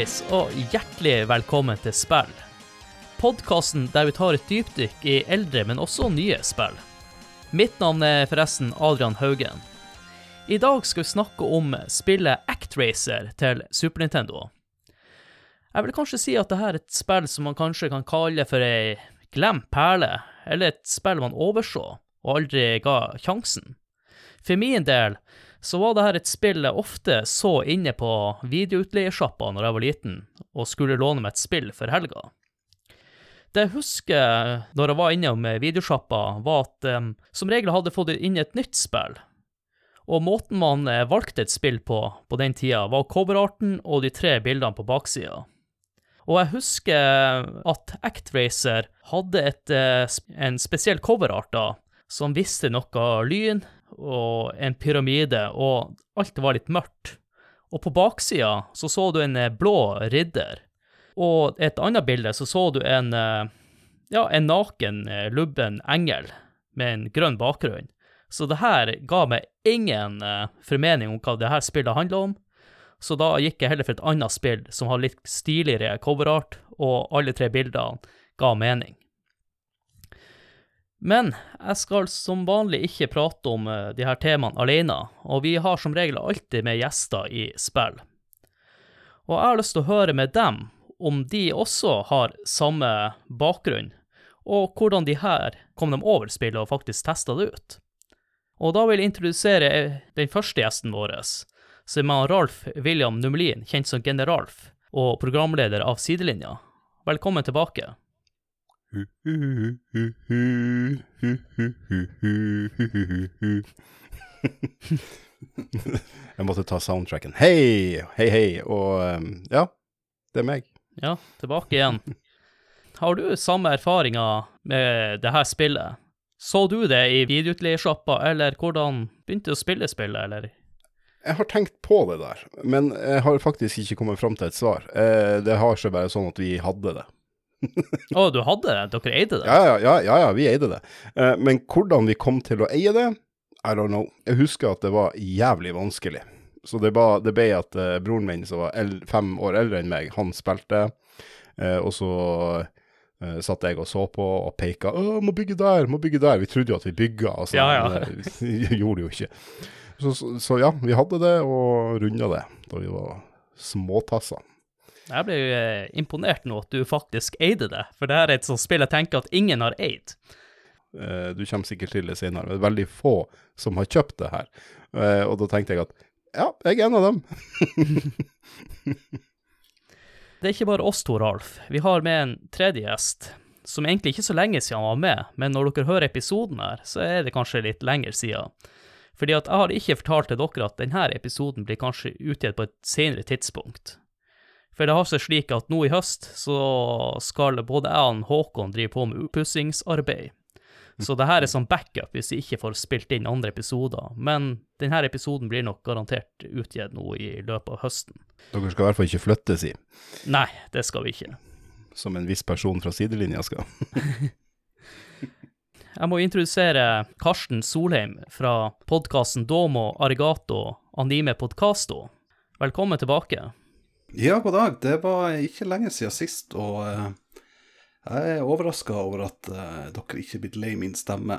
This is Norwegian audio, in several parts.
Hallais, og hjertelig velkommen til Spill. Podkasten der vi tar et dypdykk i eldre, men også nye spill. Mitt navn er forresten Adrian Haugen. I dag skal vi snakke om spillet Actracer til Super Nintendo. Jeg vil kanskje si at dette er et spill som man kanskje kan kalle for ei glemt perle, eller et spill man overså og aldri ga sjansen. For min del så var dette et spill jeg ofte så inne på videoutleiesjappa når jeg var liten, og skulle låne meg et spill for helga. Det jeg husker når jeg var innom videosjappa, var at um, som regel hadde fått inn et nytt spill. Og måten man eh, valgte et spill på på den tida, var coverarten og de tre bildene på baksida. Og jeg husker at Actracer hadde et, eh, en spesiell coverart da, som viste noe lyn og en pyramide, og alt var litt mørkt. Og på baksida så så du en eh, blå ridder. Og et annet bilde så så du en, eh, ja, en naken, lubben engel med en grønn bakgrunn. Så det her ga meg ingen formening om hva det her spillet handler om. Så da gikk jeg heller for et annet spill som har litt stiligere coverart, og alle tre bildene ga mening. Men jeg skal som vanlig ikke prate om de her temaene alene, og vi har som regel alltid med gjester i spill. Og jeg har lyst til å høre med dem om de også har samme bakgrunn, og hvordan de her kom dem over spillet og faktisk testa det ut. Og da vil jeg introdusere den første gjesten vår, som er Ralf William Numlin, kjent som Generalf, og programleder av Sidelinja. Velkommen tilbake. Jeg måtte ta soundtracken. Hei, hei, hei, og um, ja, det er meg. Ja, tilbake igjen. Har du samme erfaringer med det her spillet? Så du det i videoutleiesjappa, eller hvordan begynte du å spille spillet, eller? Jeg har tenkt på det der, men jeg har faktisk ikke kommet fram til et svar. Eh, det har seg bare sånn at vi hadde det. Å, du hadde det? Dere eide det? Ja, ja, ja, ja, ja vi eide det. Eh, men hvordan vi kom til å eie det, I don't know. Jeg husker at det var jævlig vanskelig. Så det, ba, det ble at eh, broren min, som var el fem år eldre enn meg, han spilte, eh, og så eh, satt jeg og så på og peka 'Å, må bygge der, må bygge der'. Vi trodde jo at vi bygga, altså. Ja, ja. Men, eh, vi gjorde jo ikke. Så, så, så ja, vi hadde det, og runda det da vi var småtasser. Jeg ble jo eh, imponert nå at du faktisk eide det, for det her er et sånt spill jeg tenker at ingen har eid. Eh, du kommer sikkert til det senere, men det er veldig få som har kjøpt det her. Eh, og da tenkte jeg at ja, jeg er en av dem. Det er ikke bare oss to, Ralf. Vi har med en tredje gjest, som egentlig ikke så lenge siden han var med, men når dere hører episoden her, så er det kanskje litt lenger siden. Fordi at jeg har ikke fortalt til dere at denne episoden blir kanskje utgitt på et senere tidspunkt. For det har seg slik at nå i høst så skal både jeg og Håkon drive på med oppussingsarbeid. Så det her er sånn backup hvis vi ikke får spilt inn andre episoder. Men denne episoden blir nok garantert utgitt nå i løpet av høsten. Dere skal i hvert fall ikke flytte, si. Nei, det skal vi ikke. som en viss person fra sidelinja skal. Jeg må introdusere Karsten Solheim fra podkasten Domo Arigato Anime Podcasto. Velkommen tilbake. Ja, god dag. Det var ikke lenge siden sist, og eh, jeg er overraska over at eh, dere ikke er blitt lei min stemme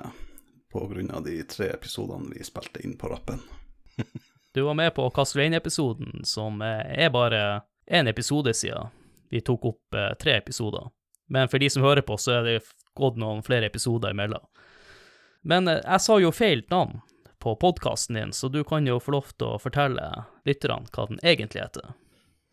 pga. de tre episodene vi spilte inn på rappen. Du var med på Castlevania-episoden, som eh, er bare én episode siden. Vi tok opp tre episoder. Men for de som hører på, så er det gått noen flere episoder imellom. Men jeg sa jo feil navn på podkasten din, så du kan jo få lov til å fortelle lytterne hva den egentlig heter.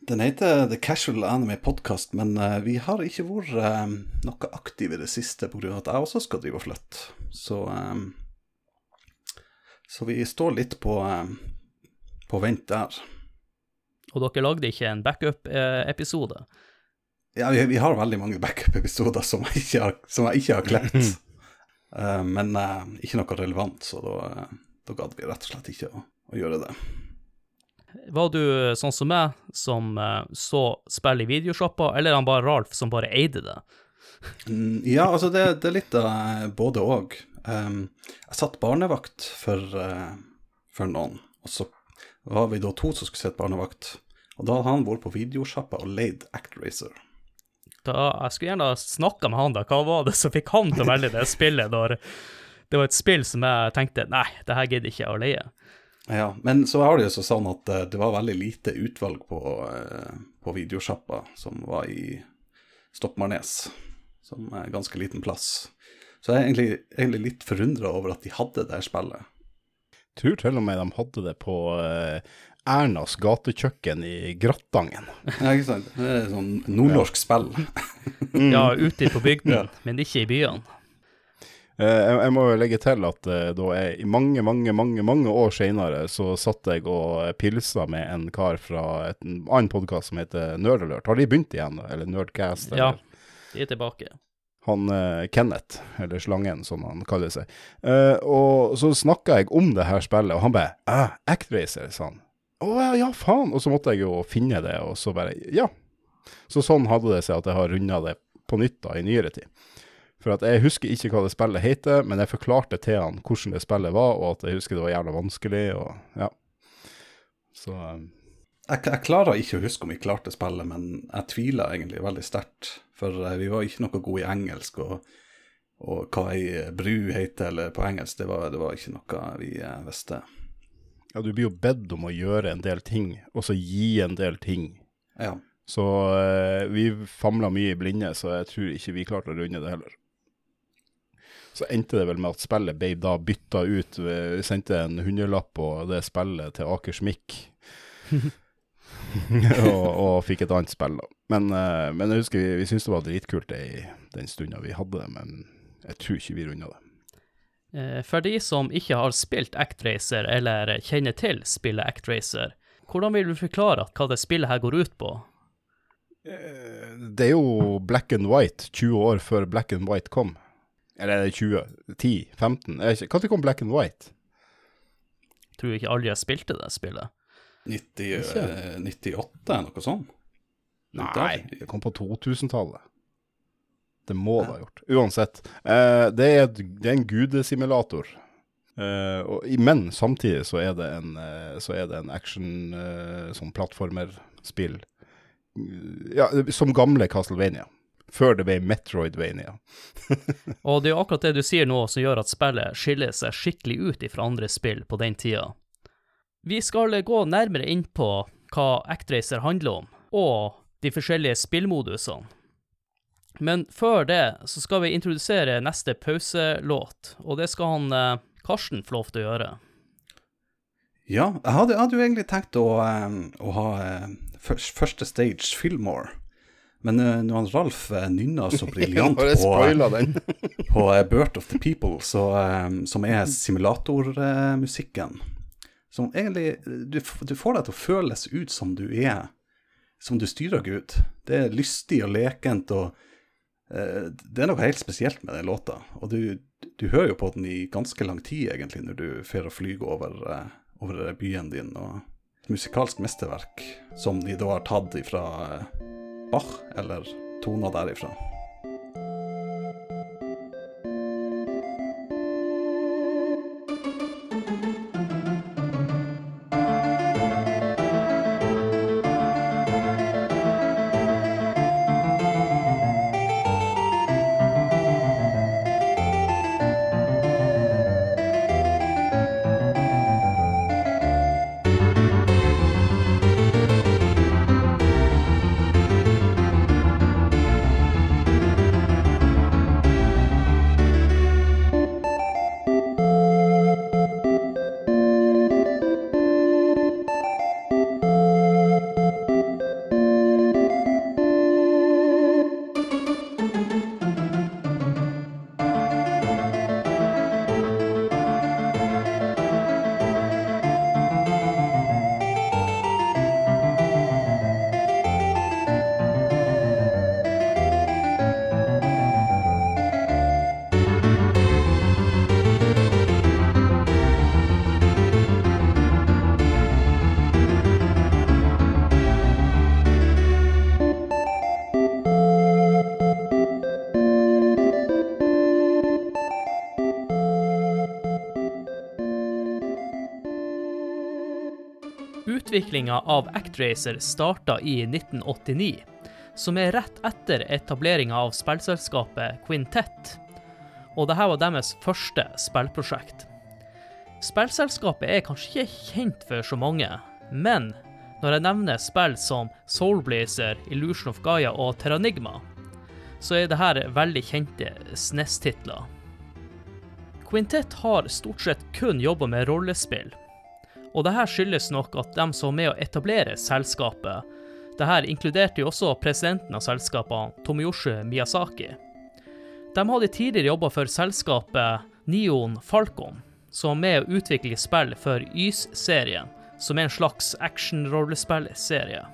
Den heter The Casual Anime Podcast, men eh, vi har ikke vært eh, noe aktive i det siste pga. at jeg også skal drive og flytte. Så, eh, så vi står litt på, på vent der. Og dere lagde ikke en backup-episode. Ja, vi, vi har veldig mange backup-episoder som, som jeg ikke har klept. Eh, men ikke noe relevant, så da, da gadd vi rett og slett ikke å, å gjøre det. Var du sånn som meg, som eh, så spill i videoshopper, eller er han bare Ralf som bare eide det? Mm, Ja, altså det, det er litt av eh, både og. Um, jeg satt barnevakt for, uh, for noen, og så var vi da to som skulle sitte barnevakt. Og da hadde han vært på videosjappa og leid ActRacer. Da, jeg skulle gjerne snakka med han, da. Hva var det som fikk han til å velge det spillet når det var et spill som jeg tenkte nei, det her gidder ikke jeg å leie. Ja, men så har det jo sånn at eh, det var veldig lite utvalg på, eh, på videosjappa som var i Stoppmarnes, som er en ganske liten plass. Så jeg er egentlig, egentlig litt forundra over at de hadde det spillet. spillet. Tror til og med de hadde det på eh, Ernas gatekjøkken i Grattangen. Ja, ikke sant? Det er sånn nordnorsk spill. Ja, ute på bygden, Ja. men ikke i byene. Eh, jeg, må jo legge til at eh, da jeg i mange, mange, mange mange år senere så satt jeg og pilsa med en kar fra et, en annen podkast som heter Nerdalert. Har de begynt igjen? Eller Nerdcast? Ja, de er tilbake. Han eh, Kenneth, eller Slangen som han kaller seg. Eh, og så snakka jeg om det her spillet, og han bare ah, Actracer, sa han. Å ja, ja, faen. Og så måtte jeg jo finne det, og så bare Ja. Så sånn hadde det seg at jeg har runda det på nytt da, i nyere tid. For at jeg husker ikke hva det spillet heter, men jeg forklarte til han hvordan det spillet var, og at jeg husker det var jævla vanskelig, og ja. Så eh, Jeg, jeg klarer ikke å huske om vi klarte spillet, men jeg tviler egentlig veldig sterkt. For eh, vi var ikke noe gode i engelsk, og, og hva ei bru heter eller på engelsk, det var, det var ikke noe vi eh, visste. ja, du blir jo bedt om å gjøre en del ting, og så gi en del ting. Ja. Så eh, vi famla mye i blinde, så jeg tror ikke vi klarte å runde det heller. Så endte det vel med at spillet ble da bytta ut. Vi sendte en hundrelapp på det spillet til Akersmik. og, og fikk et annet spill, da. Men, eh, men jeg husker vi, vi syntes det var dritkult det i den stunda vi hadde det, men jeg tror ikke vi runda det. Eh, For de som ikke har spilt ActRacer eller kjenner til spillet ActRacer, hvordan vil du forklare hva det spillet her går ut på? Eh, Det er jo black and white 20 år før black and white kom. Eller er det 20? 10? 15? Jeg ikke. Når kom black and white? Tror ikke aldri jeg spilte det spillet. 90, Ikke? eh, 98, noe sånt? Nei, det kom på 2000-tallet. Det må det ha gjort. Uansett. Eh, det, er, det er en gudesimulator. Eh, og, men samtidig så er det en, så er det en action, eh, sånn plattformerspill. Ja, som gamle Castlevania. Før det ble Metroidvania. Og det er jo akkurat det du sier nå som gjør at spillet skiller seg skikkelig ut fra andre spill på den tida. Vi skal gå nærmere inn på hva ActRacer handler om, og de forskjellige spillmodusene. Men før det så skal vi introdusere neste pauselåt, og det skal han eh, Karsten få lov til å gjøre. Ja, jeg hadde, hadde jo egentlig tenkt å, eh, å ha eh, første stage Fillmore. Men uh, når Ralf uh, nynna så briljant på, på eh, Birth of the People, så, um, som er simulatormusikken, som egentlig du, du får deg til å føles ut som du er Som du styrer Gud. Det er lystig og lekent, og uh, det er noe helt spesielt med den låta. Og du, du hører jo på den i ganske lang tid, egentlig, når du fer og flyr over, eh, over byen din. og musikalsk mesterverk som de da har tatt ifra eh, Bach, eller toner derifra. Utviklinga av Actracer starta i 1989, som er rett etter etableringa av spillselskapet Quintet. Og dette var deres første spillprosjekt. Spillselskapet er kanskje ikke kjent for så mange, men når jeg nevner spill som Soulblazer, Illusion of Gaia og Terranigma, så er dette veldig kjente SNES-titler. Quintet har stort sett kun jobba med rollespill, og dette skyldes nok at de som var med å etablere selskapet, dette inkluderte jo også presidenten av selskapene, Tomiyoshi Miyazaki. De hadde tidligere jobba for selskapet Neon Falcon, som var med å utvikle spill for Ys-serien, som er en slags action-rollespillserie.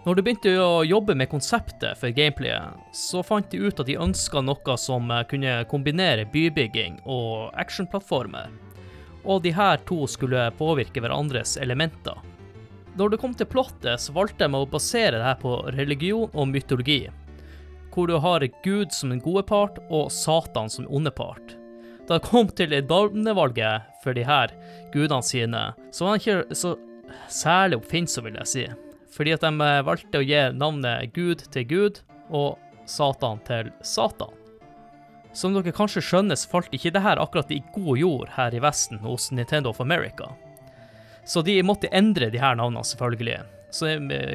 Når de begynte å jobbe med konseptet for gameplayet, så fant de ut at de ønska noe som kunne kombinere bybygging og actionplattformer, og de her to skulle påvirke hverandres elementer. Når det kom til plottet, så valgte de å basere det her på religion og mytologi, hvor du har Gud som den gode part og Satan som den onde part. Da det kom til navnevalget for de her gudene sine, så var han ikke så særlig oppfinnsom, vil jeg si. Fordi at de valgte å gi navnet Gud til Gud og Satan til Satan. Som dere kanskje skjønner, falt ikke det her akkurat i god jord her i Vesten hos Nintendo of America. Så de måtte endre de her navnene, selvfølgelig. Så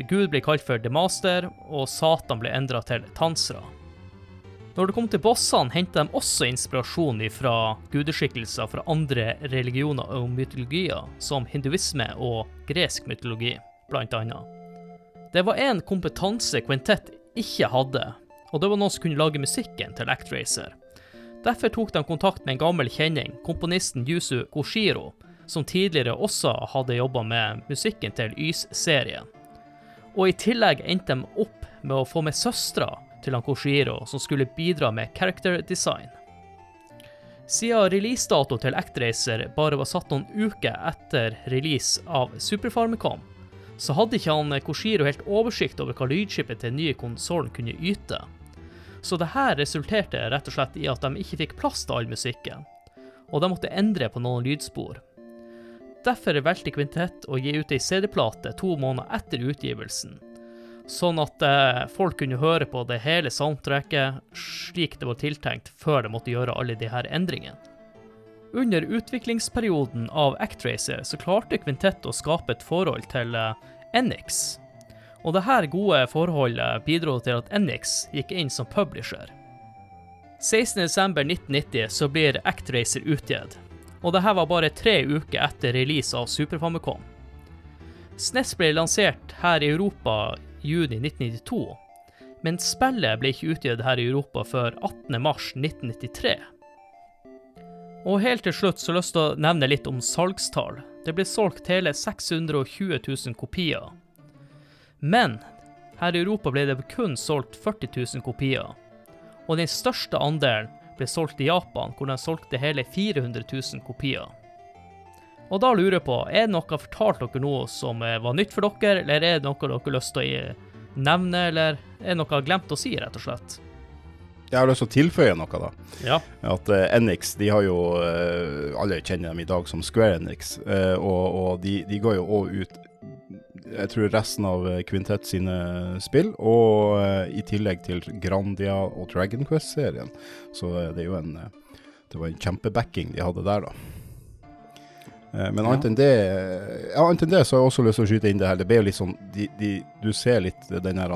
Gud ble kalt for The Master, og Satan ble endra til Tansra. Når det kom til bossene, hentet de også inspirasjon fra gudeskikkelser fra andre religioner og mytologier, som hinduisme og gresk mytologi, annet. Det var en kompetanse Quintet ikke hadde, og det var noen som kunne lage musikken til Actracer. Derfor tok de kontakt med en gammel kjenning, komponisten Yusu Koshiro, som tidligere også hadde jobba med musikken til Ys-serien. Og i tillegg endte de opp med å få med søstera til han Koshiro, som skulle bidra med character design. Siden releasedato til Actracer bare var satt noen uker etter release av Super Famicom, så hadde ikke han Koshiro helt oversikt over hva lydskipet til den nye konsollen kunne yte. Så det her resulterte rett og slett i at de ikke fikk plass til all musikken, og de måtte endre på noen lydspor. Derfor valgte Kvintett å gi ut ei CD-plate to måneder etter utgivelsen, sånn at eh, folk kunne høre på det hele soundtracket slik det var tiltenkt, før de måtte gjøre alle de her endringene. Under utviklingsperioden av Actracer så klarte Kvintett å skape et forhold til eh, Enix, og dette gode forholdet bidro til at Enix gikk inn som publisher. 16.12.1990 så blir Actracer utgitt, og dette var bare tre uker etter release av Super Famicom. SNES ble lansert her i Europa juni 1992, men spillet ble ikke utgitt her i Europa før 18.3.1993. Og helt til slutt så har jeg lyst til å nevne litt om salgstall. Det ble solgt hele 620 000 kopier. Men her i Europa ble det kun solgt 40 000 kopier. Og den største andelen ble solgt i Japan, hvor den solgte hele 400 000 kopier. Og da lurer jeg på, er det noe jeg har fortalt dere noe som var nytt for dere, eller er det noe dere har lyst til å nevne, eller er det noe jeg har glemt å si, rett og slett? Jeg har lyst til å tilføye noe, da. Ja. At uh, Enix, de har jo uh, Alle kjenner dem i dag som Square Enix, uh, og, og de, de, går jo òg ut jeg tror resten av Kvintett sine spill, og i tillegg til Grandia og Dragon Quest-serien. Så det er jo en Det var en kjempebacking de hadde der, da. Men annet enn det Ja, annet enn det så har jeg også lyst til å skyte inn det her. Det ble jo litt sånn de, de, Du ser litt den her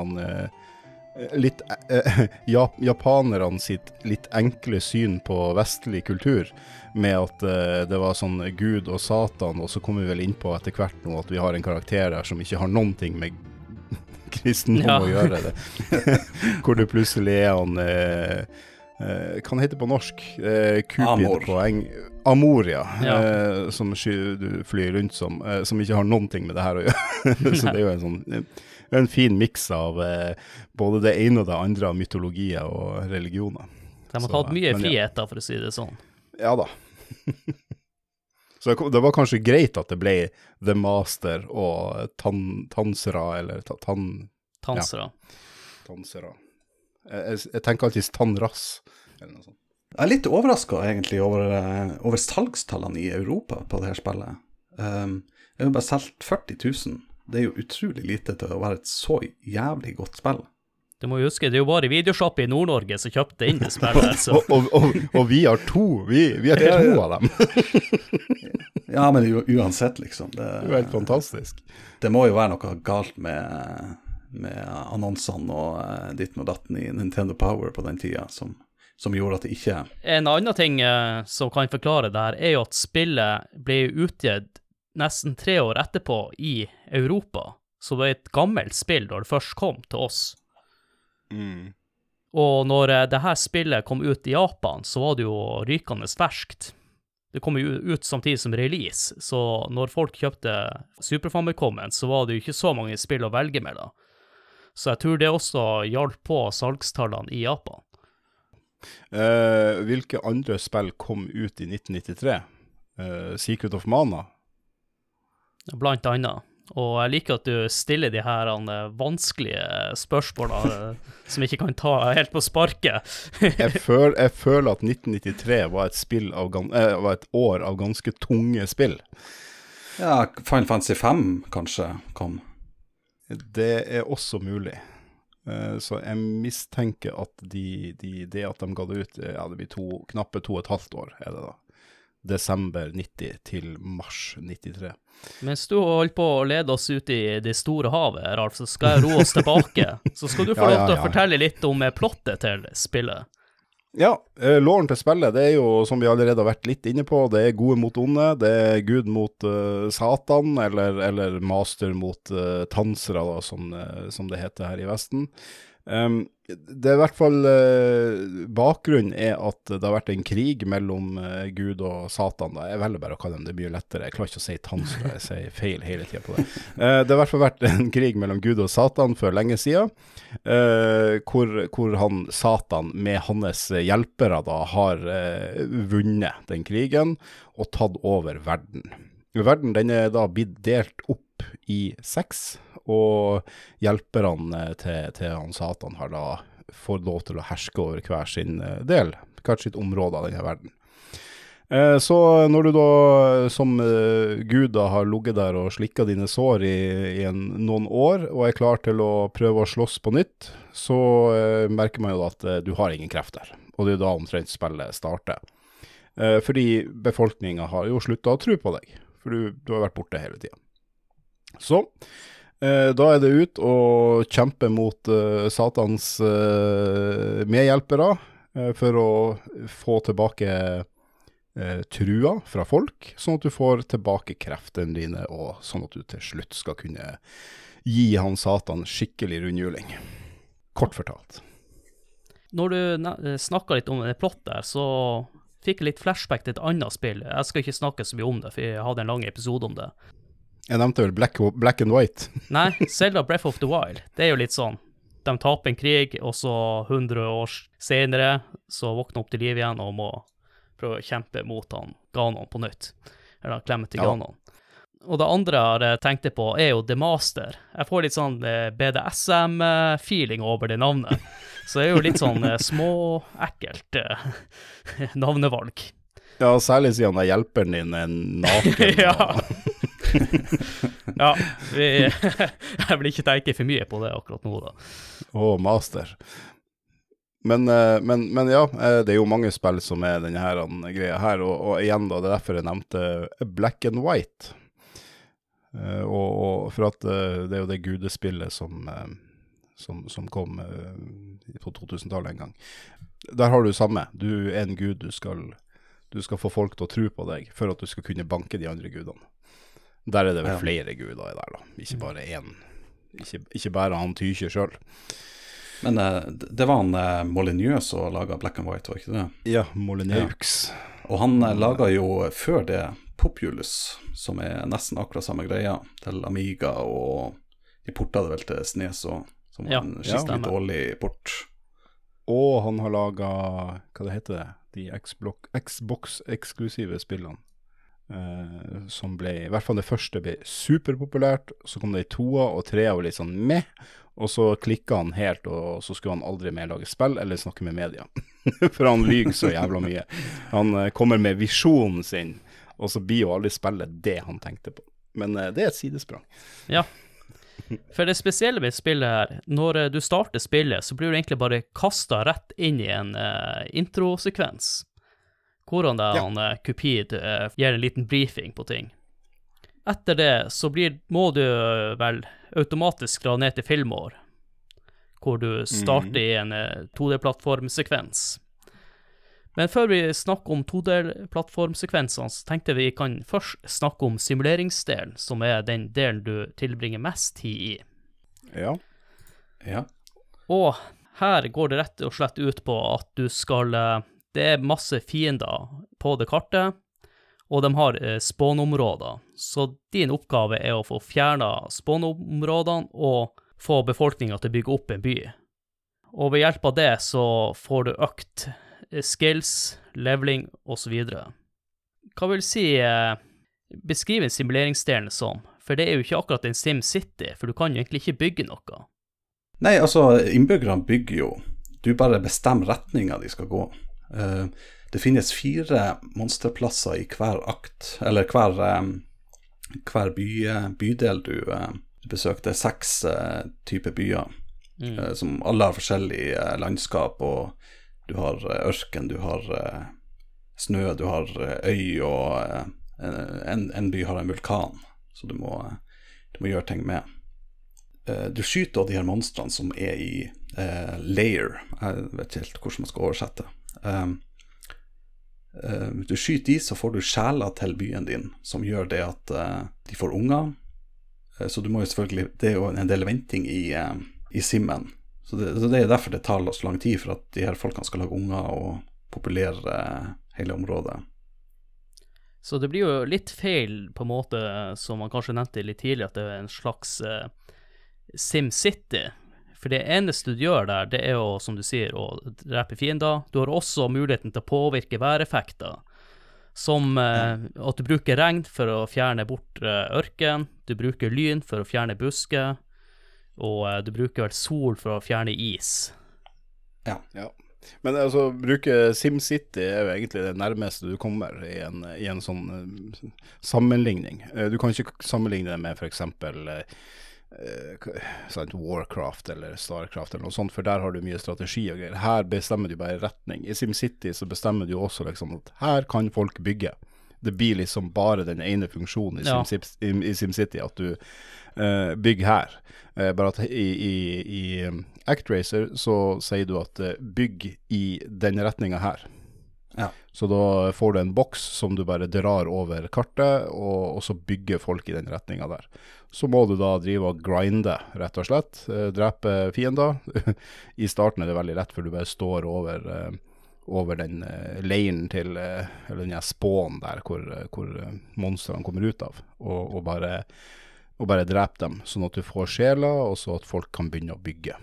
litt eh, japanerne sitt litt enkle syn på vestlig kultur, med at eh, det var sånn Gud og Satan, og så kommer vi vel inn på etter hvert nå at vi har en karakter her som ikke har noen ting med kristendom Ja. å gjøre. det. Hvor det plutselig er han eh, eh, kan han heter på norsk? Eh, Cupid på eng... Amor, ja. Ja. Eh, som du flyr rundt som. Eh, som ikke har noen ting med det her å gjøre. så det er jo en sånn en fin miks av eh, både det ene og det andre av mytologier og religioner. De har tatt mye friheter, for å si det sånn. Ja da. Så det var kanskje greit at det ble The Master og tan, Tansera, eller ta, tan, Ja. Tansera. Jeg, jeg, jeg tenker alltid Tanras, eller noe sånt. Jeg er litt overraska egentlig over, eh, over salgstallene i Europa på det her spillet. Um, jeg har bare solgt 40 000. Det er jo utrolig lite til å være et så jævlig godt spill. Du må huske, det er jo bare Videoshop i Nord-Norge som kjøpte inn det spillet. Så. Og, og, og, og vi har to, vi, vi har to av dem. Ja, men uansett, liksom. Det, Det er jo helt fantastisk. det må jo være noe galt med, med annonsene og eh, ditten og datten i Nintendo Power på den tida, som, som gjorde at det ikke En annen ting eh, som kan forklare det her, er jo at spillet ble utgitt nesten tre år etterpå i Europa. Så det er et gammelt spill da det først kom til oss. Mm. Og når eh, det her spillet kom ut i Japan, så var det jo rykende ferskt. Det kom jo ut samtidig som release, så når folk kjøpte Super Famicomen, så var det jo ikke så mange spill å velge med da. Så jeg tror det også hjalp på salgstallene i Japan. Uh, hvilke andre spill kom ut i 1993? Uh, Secret of Mana? Blant annet. Og jeg liker at du stiller de her eh, vanskelige spørsmålene eh, som ikke kan ta helt på sparket. Jeg, føl, jeg føler at 1993 var et, spill av, eh, var et år av ganske tunge spill. Ja, Final Fantasy 5 kanskje kom. Det er også mulig. Eh, Så jeg mistenker at de, de, det at de ga det ut, ja, det blir to, knappe to og et halvt år, er det da. Desember 90 til mars 93. Mens du holder på å lede oss ut i det store havet, Ralf, så skal jeg roe oss tilbake. Så skal du få Ja, lov ja, til å fortelle litt om eh, plottet til spillet. Ja, eh, låren til spillet, det er jo som vi allerede har vært litt inne på, det er gode mot onde, det er Gud mot uh, Satan, eller, eller master mot uh, tansere, da, som, som det heter her i Vesten. Em, det er i hvert fall uh, Bakgrunnen er at det har vært en krig mellom uh, Gud og Satan. Da. Jeg velger bare å kalle dem det mye lettere. Jeg klarer ikke å si tansere, jeg sier feil hele tida på det. Uh, det har i hvert fall vært en krig mellom Gud og Satan for lenge. Eh, hvor, hvor han Satan med hans hjelpere da har vunnet den krigen og tatt over verden. Verden den er da blitt delt opp i seks, og hjelperne til, til han Satan har da fått lov til å herske over hver sin eh, del, hvert sitt område av denne verden. Eh, Så når du da som eh, Gud da har ligget der og slikka dine sår i, i en, noen år, og er klar til å prøve å slåss på nytt, så merker man jo at du har ingen krefter. Og det er da omtrent spillet starter. Fordi befolkninga har jo slutta å tro på deg, for du, du har vært borte hele tida. Så da er det ut og kjempe mot eh, Satans eh, medhjelpere eh, for å få tilbake eh, trua fra folk, sånn at du får tilbake kreftene dine, og sånn at du til slutt skal kunne gi han Satan skikkelig rundhjuling. Kort fortalt. Når du snakka litt om det plottet, så fikk jeg litt flashback til et annet spill. Jeg skal ikke snakke så mye om det, for jeg hadde en lang episode om det. Jeg nevnte vel Black, Black and White. Nei, Selda Breath of the Wild, det er jo litt sånn. De taper en krig, og så 100 år senere så våkner de opp til liv igjen og må prøve å kjempe mot han Ganon på nytt. Eller klemme til Ja. Ganon. Og det andre jeg har tenkt på, er jo The Master. Jeg får litt sånn eh, BDSM-feeling over det navnet. Så det er jo litt sånn eh, småekkelt eh, navnevalg. Ja, særlig siden hjelperen din er naken. Ja. ja, vi, jeg vil ikke tenke for mye på det akkurat nå, da. og master. Men, eh, men, men ja, eh, det er jo mange spill som er denne her, greia her, og, og igjen da, det er derfor jeg nevnte Black and White. Eh, og, og for at det er jo det gudespillet som, som, som kom på 2000-tallet en gang. Der har du samme. Du er en gud, du skal, du skal få folk til å tro på deg for at du skal kunne banke de andre gudene. Der er det vel Ja. flere guder der, da, ikke bare én. Ikke, ikke bare han Tykje sjøl. Men eh, det var han uh, Molyneux som laga Black and White, var ikke det? Ja, Molineux. Og han uh, laga jo før det Populus, som er nesten akkurat samme greia, til Amiga, og de porta det vel til Snes òg, som var Ja, en ja. skikkelig dårlig port. Og han har laga Hva det heter det? De Xbox-eksklusive spillene. Eh, som ble I hvert fall det første ble superpopulært. Så kom det i toa og trea og litt sånn meh. Og så klikka han helt, og så skulle han aldri mer lage spill eller snakke med media. For han lyver så jævla mye. Han uh, kommer med visjonen sin Og så blir jo aldri spillet det han tenkte på. Men uh, det er et sidesprang. Ja. For det spesielle med spillet her, når du starter spillet, så blir du egentlig bare kasta rett inn i en uh, introsekvens. Hvordan det, Ja. han uh, Cupid uh, gir en liten briefing på ting. Etter det så blir, må du eh, vel automatisk dra ned til filmår, hvor du starter i en uh, 2D-plattformsekvens. Men før vi snakker om 2D-plattformsekvensene, så tenkte vi kan først snakke om simuleringsdelen, som er den delen du tilbringer mest tid i. Ja. Ja. Og her går det rett og slett ut på at du skal eh, Det er masse fiender på det kartet, og de har eh, spånområder. Så din oppgave er å få fjerna spawnområdene og få befolkninga til å bygge opp en by. Og ved hjelp av det så får du økt eh, skills, leveling osv. Hva vil si eh, en simuleringsdelen som, for det er jo ikke akkurat en SimCity, for du kan jo egentlig ikke bygge noe. Nei, altså, innbyggerne bygger jo. Du bare bestemmer retninga de skal gå. Eh, det finnes fire monsterplasser i hver akt, eller hver, eh, hver by, bydel du eh, besøkte. Seks eh, typer byer, Mm. eh, som alle har forskjellig eh, landskap. og Du har eh, ørken, du har eh, snø, du har eh, øy, og eh, en, en by har en vulkan. Så du må, du må gjøre ting med. Eh, du skyter de her monstrene som er i eh, layer. Jeg vet ikke helt hvordan man skal oversette. Eh, du skyter de, så får du sjeler til byen din, som gjør det at eh, de får unger. Eh, så du må jo selvfølgelig Det er jo en del venting i, eh, i simmen. Så det, så det er derfor det tar så lang tid, for at de her folkene skal lage unger og populere eh, hele området. Så det blir jo litt feil, på en måte, som man kanskje nevnte litt tidligere, at det er en slags uh, SimCity. For det eneste du gjør der, det er jo, som du sier, å drepe fiender. Du har også muligheten til å påvirke væreffekter. Som eh, at du bruker regn for å fjerne bort eh, ørken, du bruker lyn for å fjerne busker, og eh, du bruker vel sol for å fjerne is. Ja. ja. Men altså, bruke SimCity er jo egentlig det nærmeste du kommer i en, i en sånn uh, sammenligning. Uh, du kan ikke sammenligne det med f.eks. Uh, Warcraft eller Starcraft eller noe sånt, for der har du mye strategi og greier. Her bestemmer du bare retning. I SimCity så bestemmer du også liksom at her kan folk bygge. Det blir liksom bare den ene funksjonen i, Ja. Sim, i, i SimCity, at du uh, bygger her. Uh, bare at i, i, i um, ActRacer så sier du at uh, bygg i den retninga her. Ja. Så da får du en boks som du bare drar over kartet, og, og så bygger folk i den retninga der. Så må du da drive og grinde, rett og slett. Eh, drepe fiender. I starten er det veldig lett, for du bare står over, eh, over den eh, leiren til Eller den spåen der hvor, hvor monstrene kommer ut av, og, og bare bare drepe dem, sånn at du får sjeler, og så at folk kan begynne å bygge.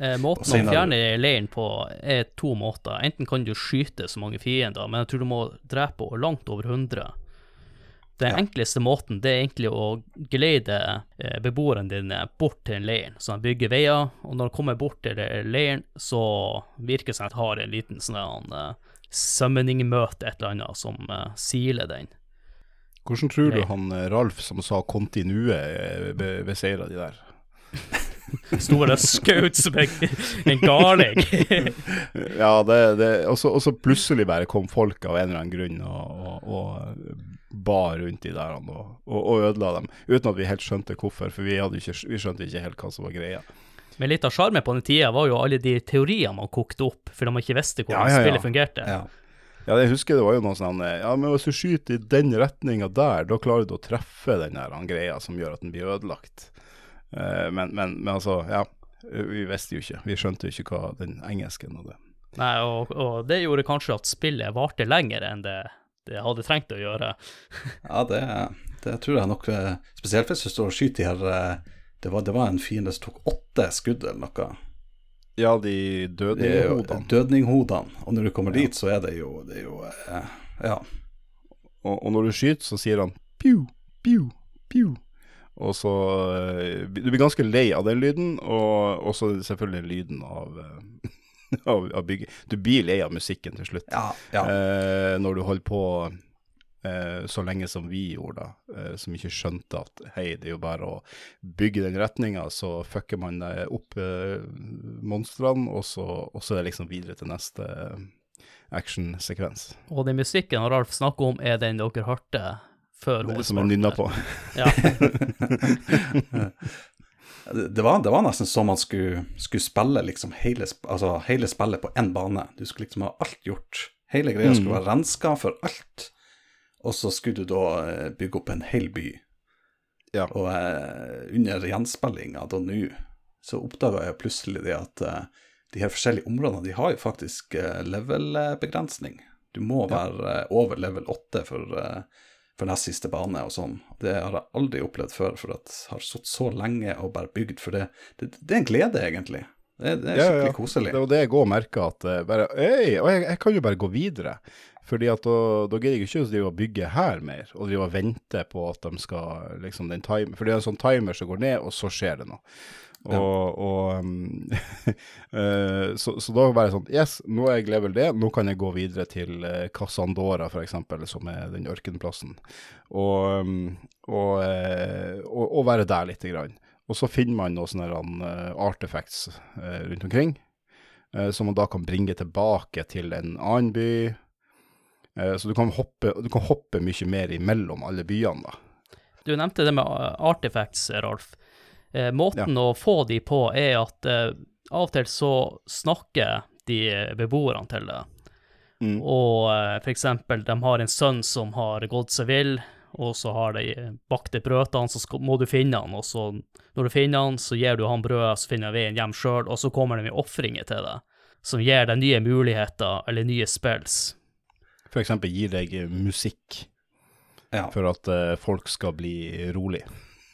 Eh, måten å fjerne leiren på er to måter. Enten kan du skyte så mange fiender, men jeg tror du må drepe langt over 100. Den Ja. enkleste måten det er egentlig å geleide eh, beboerne dine bort til en leir, så de bygger veier, og når de kommer bort til leiren, så virker det som de har en liten sånn eh, summoning-møte, et eller annet, som eh, siler den. Hvordan tror du han eh, Ralf som sa kontinue, eh, be- beseira de der? Sto der og skjøt som en, galning. Ja, det, det og, så, plutselig bare kom folk av en eller annen grunn og, og, og bar rundt de der og, og, ødela dem. Uten at vi helt skjønte hvorfor, for vi, ikke, vi skjønte ikke helt hva som var greia. Men litt av sjarmen på den tida var jo alle de teoriene man kokte opp, fordi man ikke visste hvordan Ja, ja, ja. spillet fungerte. Ja. Ja, jeg husker det var jo noe sånn Ja, men hvis du skyter i den retninga der, da klarer du å treffe den der greia som gjør at den blir ødelagt. Eh, men, men, men altså, ja. Vi visste jo ikke. Vi skjønte jo ikke hva den engelsken hadde. Nei, og, og det gjorde kanskje at spillet varte lenger enn det, det hadde trengt å gjøre. Ja, det, det tror jeg nok eh, Spesielt hvis du står og skyter her eh, det var, det var en fiende som tok åtte skudd eller noe. Ja, de dødninghodene. Dødninghodene. Og når du kommer dit, så er det jo, det er jo Ja. Og, og når du skyter, så sier han pju, pju, piu. Og så eh, Du blir ganske lei av den lyden, og også selvfølgelig lyden av, eh, av, av bygget. Du blir lei av musikken til slutt. Ja. ja. Eh, når du holder på eh, så lenge som vi gjorde, da, eh, som ikke skjønte at hei, det er jo bare å bygge den retninga, så fucker man eh, opp eh, monstrene, og, så- og så er det liksom videre til neste actionsekvens. Og den musikken Ralf snakker om, er den dere hørte før Det som jeg nynna på. Ja. Det var, det var nesten som man skulle, skulle spille liksom hele, altså hele spillet på én bane. Du skulle liksom ha alt gjort. Hele greia skulle være renska for alt. Og så skulle du da eh, bygge opp en hel by. Ja. Og eh, under gjenspillinga da nå, så oppdaga jeg plutselig det at eh, de her forskjellige områdene, de har jo faktisk eh, level-begrensning. Du må være eh, over level 8 for, eh, for nest siste bane og sånn. Det har jeg aldri opplevd før, for at jeg har sittet så lenge og bare bygd. For det, det, det er en glede, egentlig. Det, det er Ja, skikkelig ja. koselig. Det var det jeg òg merka, at eh, bare Øy, og jeg, jeg kan jo bare gå videre. Fordi at da, da gidder jeg ikke å drive og bygge her mer, og drive og vente på at de skal liksom den time, For det er en sånn timer som går ned, og så skjer det noe. Og, og um, eh, så, så da var det sånn Yes, nå er jeg level det, nå kan jeg gå videre til uh, Casandora, for eksempel, som er den ørkenplassen. Og, um, og, eh, og, og være der lite grann. Og så finner man noen sånne artifacts rundt omkring, som man da kan bringe tilbake til en annen by. Så du kan, hoppe, du kan hoppe mye mer imellom alle byene, da. Du nevnte det med artifacts, Ralf. Eh, måten å få de på er at eh, av og til så snakker de beboerne til det. Mm. Og eh, eksempel, de har en sønn som har gått seg vill, og så har de bakt et brød til han, så skal, må du finne han, og så når du finner han, så gir du han brødet, så finner han veien hjem sjøl, og så kommer det med ofringer til deg, som gir deg nye muligheter eller nye spills. Eksempel gir deg musikk Ja. for at eh, folk skal bli rolig.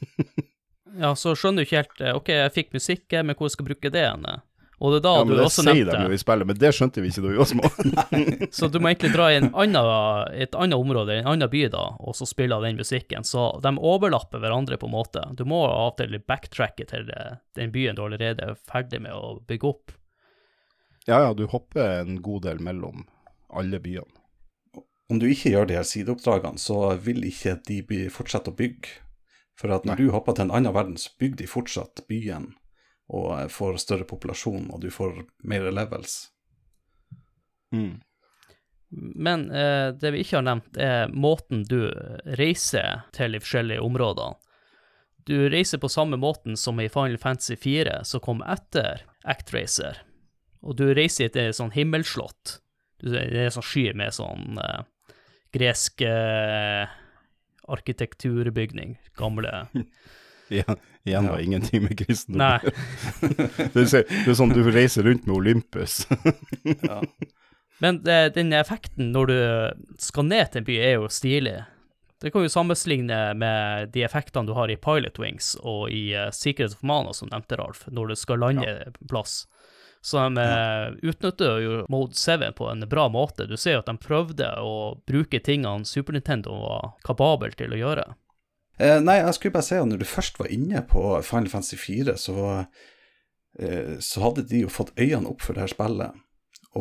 Ja, så skjønner du ikke helt eh, OK, jeg fikk musikk, men hvor skal jeg bruke det henne? Og det er da Ja, du men det også sier nevnte de jo i spillet, men det skjønte vi ikke da vi var små. Så du må egentlig dra i en annen, et annet område, en annen by, da, og så spille den musikken. Så de overlapper hverandre på en måte. Du må av og til backtracke til eh, den byen du allerede er ferdig med å bygge opp. ja, ja, du hopper en god del mellom alle byene. Om du ikke gjør de her sideoppdragene, så vil ikke de fortsette å bygge. For at når Nei. du hopper til en annen verden, så bygger de fortsatt byen og eh, får større populasjon, og du får mer levels. Mm. Men eh, det vi ikke har nevnt, er måten du reiser til de forskjellige områdene. Du reiser på samme måten som i Final Fantasy 4, som kom etter Actracer. Og du reiser til et sånn himmelslott. Det er en sånn sky med sånn eh, gresk eh, arkitekturbygning. Gamle Igjen, igjen Ja. var ingenting med kristendom. Nei. det, er, sånn du reiser rundt med Olympus. Men det, den effekten når du skal ned til en by, er jo stilig. Det kan jo sammenligne med de effektene du har i Pilot Wings og i uh, Secret of Mana, som nevnte Ralf, når du skal lande ja. plass. Så de ja. utnytter jo Mode 7 på en bra måte. Du ser jo at de prøvde å bruke tingene Super Nintendo var kapabel til å gjøre. Eh, nei, jeg skulle bare si at når du først var inne på Final Fantasy 4, så, eh, så hadde de jo fått øynene opp for det her spillet.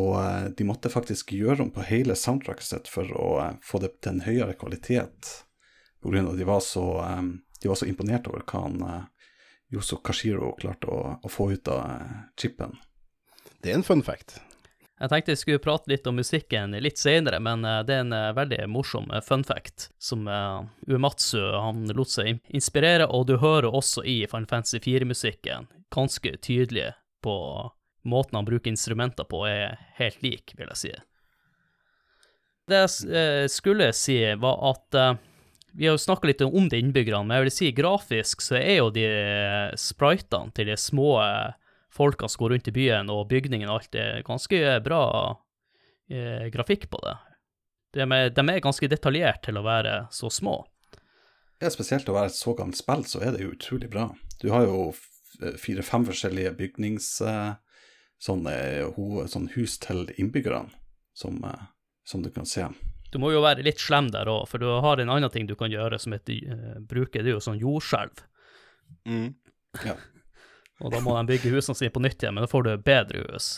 Og eh, de måtte faktisk gjøre om på hele soundtracket sitt for å eh, få det til en høyere kvalitet. Av at de var så, eh, de var så imponert over hva han eh, Yoso Kashiro klarte å, å få ut av eh, chipen. Det er en fun fact. Jeg tenkte jeg skulle prate litt om musikken litt senere, men eh, det er en eh, veldig morsom eh, fun fact som Uematsu han lot seg inspirere, og du hører også i Final Fantasy 4-musikken ganske tydelig på måten han bruker instrumenter på, er helt lik, vil jeg si. Det jeg skulle si, var at vi har jo snakka litt om de innbyggerne, men jeg vil si grafisk så er jo de spritene til de små folka som går rundt i byen, og bygningen og alt, det er ganske bra eh, grafikk på det. De er, de er ganske detaljert til å være så små. Ja, spesielt å være et så gammelt spill, så er det jo utrolig bra. Du har jo fire-fem forskjellige bygnings... eh, Sånne, ho, sånn hus til innbyggerne, som, eh, som du kan se. Du må jo være litt slem der òg, for du har en annen ting du kan gjøre som heter eh, bruke, det er jo sånn jordskjelv. Mm. Ja. Og da må de bygge husene sine på nytt igjen, men da får du bedre hus.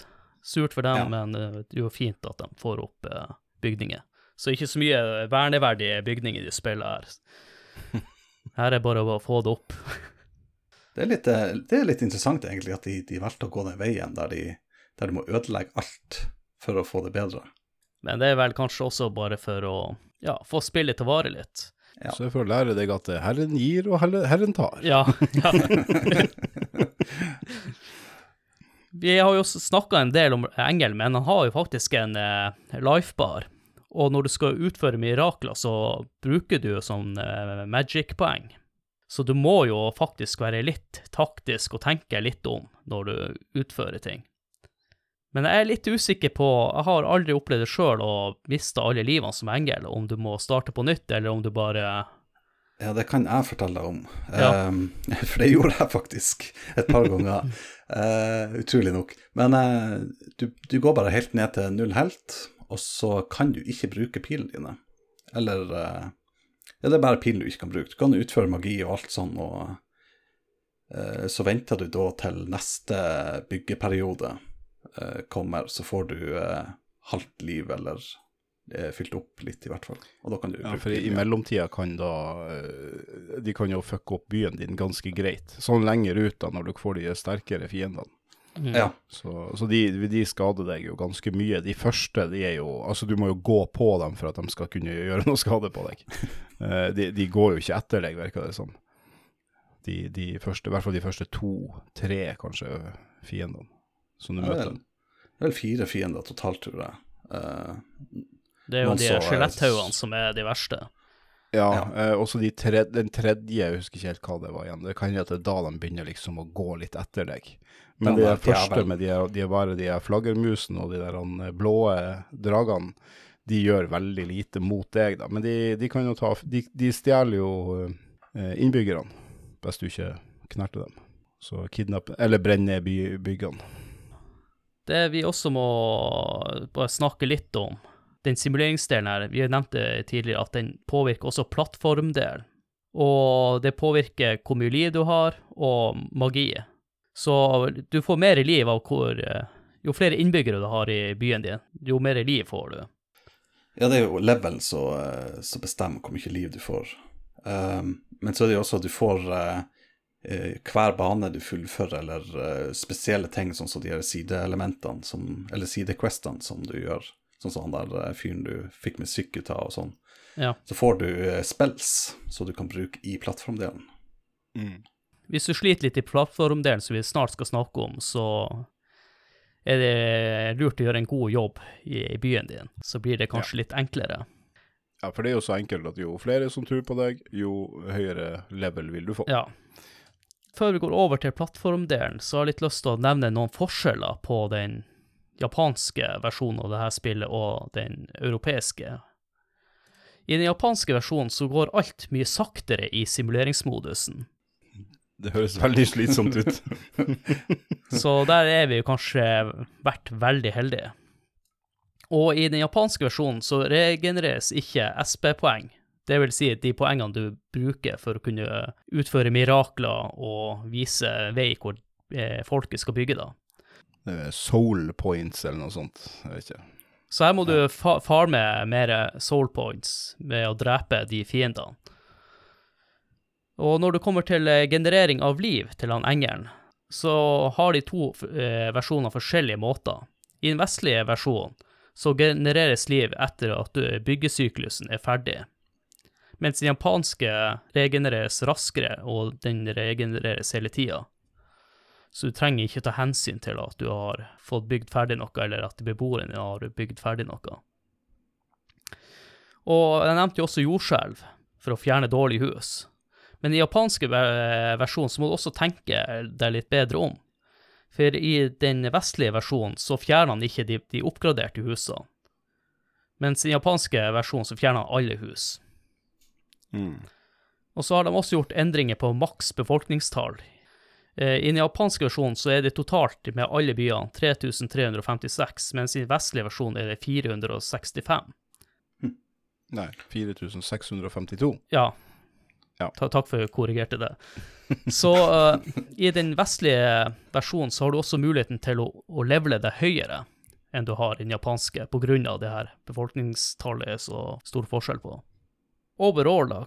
Surt for dem, Ja. men eh, det er jo fint at de får opp eh, bygninger. Så ikke så mye verneverdige bygninger i spillet her. Her er bare å få det opp. Det er litt, eh, det er litt interessant egentlig at de, de valgte å gå den veien der de, der de må ødelegge alt for å få det bedre. Men det er vel kanskje også bare for å ja, få spillet til å vare litt. Ja. Så for å lære deg at Herren gir og Herren herren tar. Ja. ja. Vi har jo snakka en del om Engel, men han har jo faktisk en eh, lifebar. Og når du skal utføre mirakler, så bruker du jo sånn eh, magic-poeng. Så du må jo faktisk være litt taktisk og tenke litt om når du utfører ting. Men jeg er litt usikker på Jeg har aldri opplevd det sjøl å miste alle livene som engel, om du må starte på nytt, eller om du bare Ja, det kan jeg fortelle deg om. Ja. Um, for det gjorde jeg faktisk et par ganger. Uh, utrolig nok. Men uh, du, du går bare helt ned til null helt, og så kan du ikke bruke pilene dine. Eller uh, Ja, det er bare pilen du ikke kan bruke. Du kan utføre magi og alt sånn, og så venter du da til neste byggeperiode kommer, så får du halvt liv, eller er fylt opp litt, i hvert fall. Og da kan du Ja, bruke for i, mellomtida kan da eh, De kan jo fucke opp byen din ganske greit. Sånn lenger ut da, når du får de sterkere fiendene. mm. Ja. Så, så de, de skader deg jo ganske mye. De første, de er jo Altså, du må jo gå på dem for at de skal kunne gjøre noe skade på deg. Eh, de, de går jo ikke etter deg, virker det som. De, de første, I hvert fall de første to-tre, kanskje, fiendene som du Ja, møter. er, det er vel fire fiender totalt, tror jeg. Eh, Det er jo de skjeletthaugene som er de verste. Ja, Ja. eh, også de tredje, den tredje, jeg husker ikke helt hva det var igjen. Det kan hende at det er da de begynner liksom å gå litt etter deg. Men det de første med de, de er bare de er flaggermusene og de der han, eh, blå dragene, de gjør veldig lite mot deg, da. Men de, de kan jo ta De, de stjeler jo eh, innbyggerne, hvis du ikke knerter dem. Så kidnapp Eller brenn ned by, byggene. Det vi også må bare snakke litt om, den simuleringsdelen her, vi nevnte tidligere at den påvirker også plattformdelen. Og det påvirker hvor mye liv du har, og magi. Så du får mer liv av hvor eh, Jo flere innbyggere du har i byen din, jo mer liv får du. ja, det er jo level som bestemmer hvor mye liv du får. Um, men så er det jo også at du får eh, eh, hver bane du fullfører, eller uh, spesielle ting, sånn som de sideelementene, eller sidequestene som du gjør. Sånn som han der eh, fyren du fikk med av og sånn. Ja. Så får du eh, spells som du kan bruke i plattformdelen. Hvis du sliter litt i plattformdelen, som vi snart skal snakke om, så er det lurt å gjøre en god jobb i, byen din. Så blir det kanskje litt enklere. Ja, for det er jo så enkelt at jo flere som tror på deg, jo høyere level vil du få. Ja. Før vi går over til plattformdelen, så har jeg litt lyst til å nevne noen forskjeller på den japanske versjonen av dette spillet og den europeiske. I den japanske versjonen så går alt mye saktere i simuleringsmodusen, Det høres veldig slitsomt ut. så der er vi kanskje vært veldig heldige. Og i den japanske versjonen så regenereres ikke SP-poeng. Det vil si de poengene du bruker for å kunne utføre mirakler og vise vei hvor eh, folket skal bygge, da. Er Soul points eller noe sånt. Jeg vet ikke. Så her må du fa farme mer soul points med å drepe de fiendene. Og når det kommer til eh, generering av liv til han engelen, så har de to eh, versjoner forskjellige måter. I den vestlige versjonen så genereres liv etter at byggesyklusen er ferdig, mens den japanske regenereres raskere, og den regenereres hele tida. Så du trenger ikke ta hensyn til at du har fått bygd ferdig noe, eller at beboerne har bygd ferdig noe. Og jeg nevnte jo også jordskjelv for å fjerne dårlige hus. Men i japanske versjonen så må du også tenke deg litt bedre om. For i den vestlige versjonen så fjerner han ikke de, de oppgraderte husene. Mens i den japanske versjonen så fjerner han alle hus. Mm. Og så har de også gjort endringer på maks befolkningstall. Eh, I den japanske versjonen så er det totalt med alle byene 3356, mens i den vestlige versjonen er det 465. Nei, 4652. Ja. Ja. Ta, takk for at jeg korrigerte det. Så uh, i den vestlige versjonen så har du også muligheten til å, å levele deg høyere. enn du har i den japanske, av det her befolkningstallet er så stor forskjell på. Overall, da,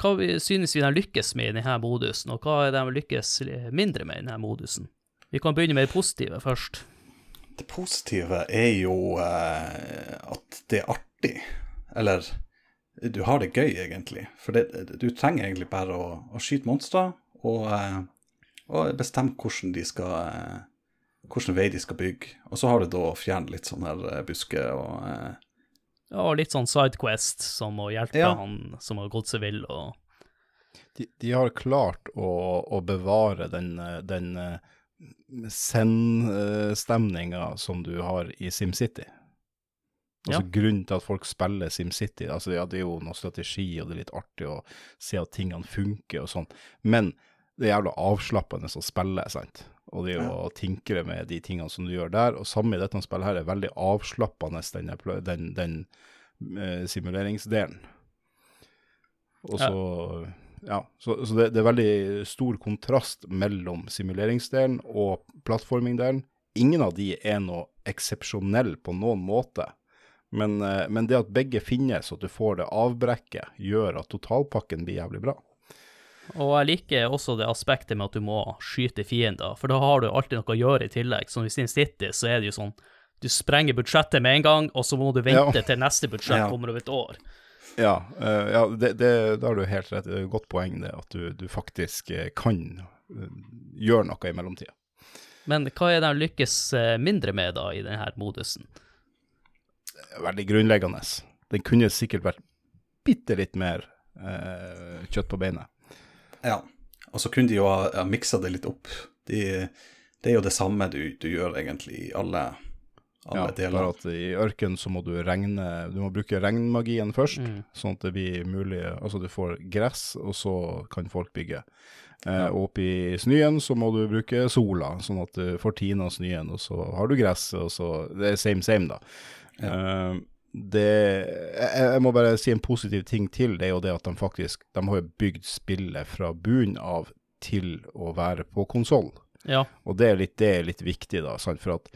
hva synes vi de lykkes med i denne modusen, og hva er de lykkes mindre med i denne modusen? Vi kan begynne med det positive først. Det positive er jo eh, at det er artig. Eller du har det gøy, egentlig. For det, du trenger egentlig bare å, å skyte monstre og, eh, og, bestemme hvordan de skal eh, hvilken vei de skal bygge. Og så har du da å fjerne litt sånne eh, busker og eh, Ja, litt sånn Sidequest, som å hjelpe Ja. han som har gått seg vill, og De, de har klart å, å bevare den, eh, den eh, Zen-stemninga som du har i SimCity. Altså Ja. Grunnen til at folk spiller SimCity, altså ja, det er jo noe strategi, og det er litt artig å se at tingene funker og sånn, men det er jævla avslappende å spille, sant. Og det å tinkre med de tingene som du gjør der, og samme i dette spillet her er veldig avslappende, den, den, den uh, simuleringsdelen. Og så ja, så, så det, det er veldig stor kontrast mellom simuleringsdelen og plattformingdelen. Ingen av de er noe eksepsjonell på noen måte, men, eh, men det at begge finnes og at du får det avbrekket, gjør at totalpakken blir jævlig bra. Og jeg liker også det aspektet med at du må skyte fiender, for da har du alltid noe å gjøre i tillegg. Som i Sin City, så er det jo sånn du sprenger budsjettet med en gang, og så må du vente Ja. til neste budsjett Ja. kommer over et år. Ja, uh, ja det, det, da har du helt rett. Det er et godt poeng det, at du, du faktisk eh, kan eh, gjøre noe i mellomtida. Men hva er det de lykkes mindre med da i denne modusen? Veldig grunnleggende. Den kunne sikkert vært bitte litt mer uh, kjøtt på beinet. Ja. Og så kunne de jo ha, ha miksa det litt opp. De, det er jo det samme du, du gjør egentlig i alle, alle Ja, deler. bare at i ørken så må du regne Du må bruke regnmagien først, Mm. sånn at det blir mulig Altså du får gress, og så kan folk bygge. Eh, og oppe snøen så må du bruke sola, sånn at du får tina snøen, og så har du gress, og så Det er same same, da. Eh, det jeg, jeg må bare si en positiv ting til, det er jo det at de faktisk De har bygd spillet fra bunnen av til å være på konsoll. Ja, Og det er litt, det er litt viktig, da, sant? for at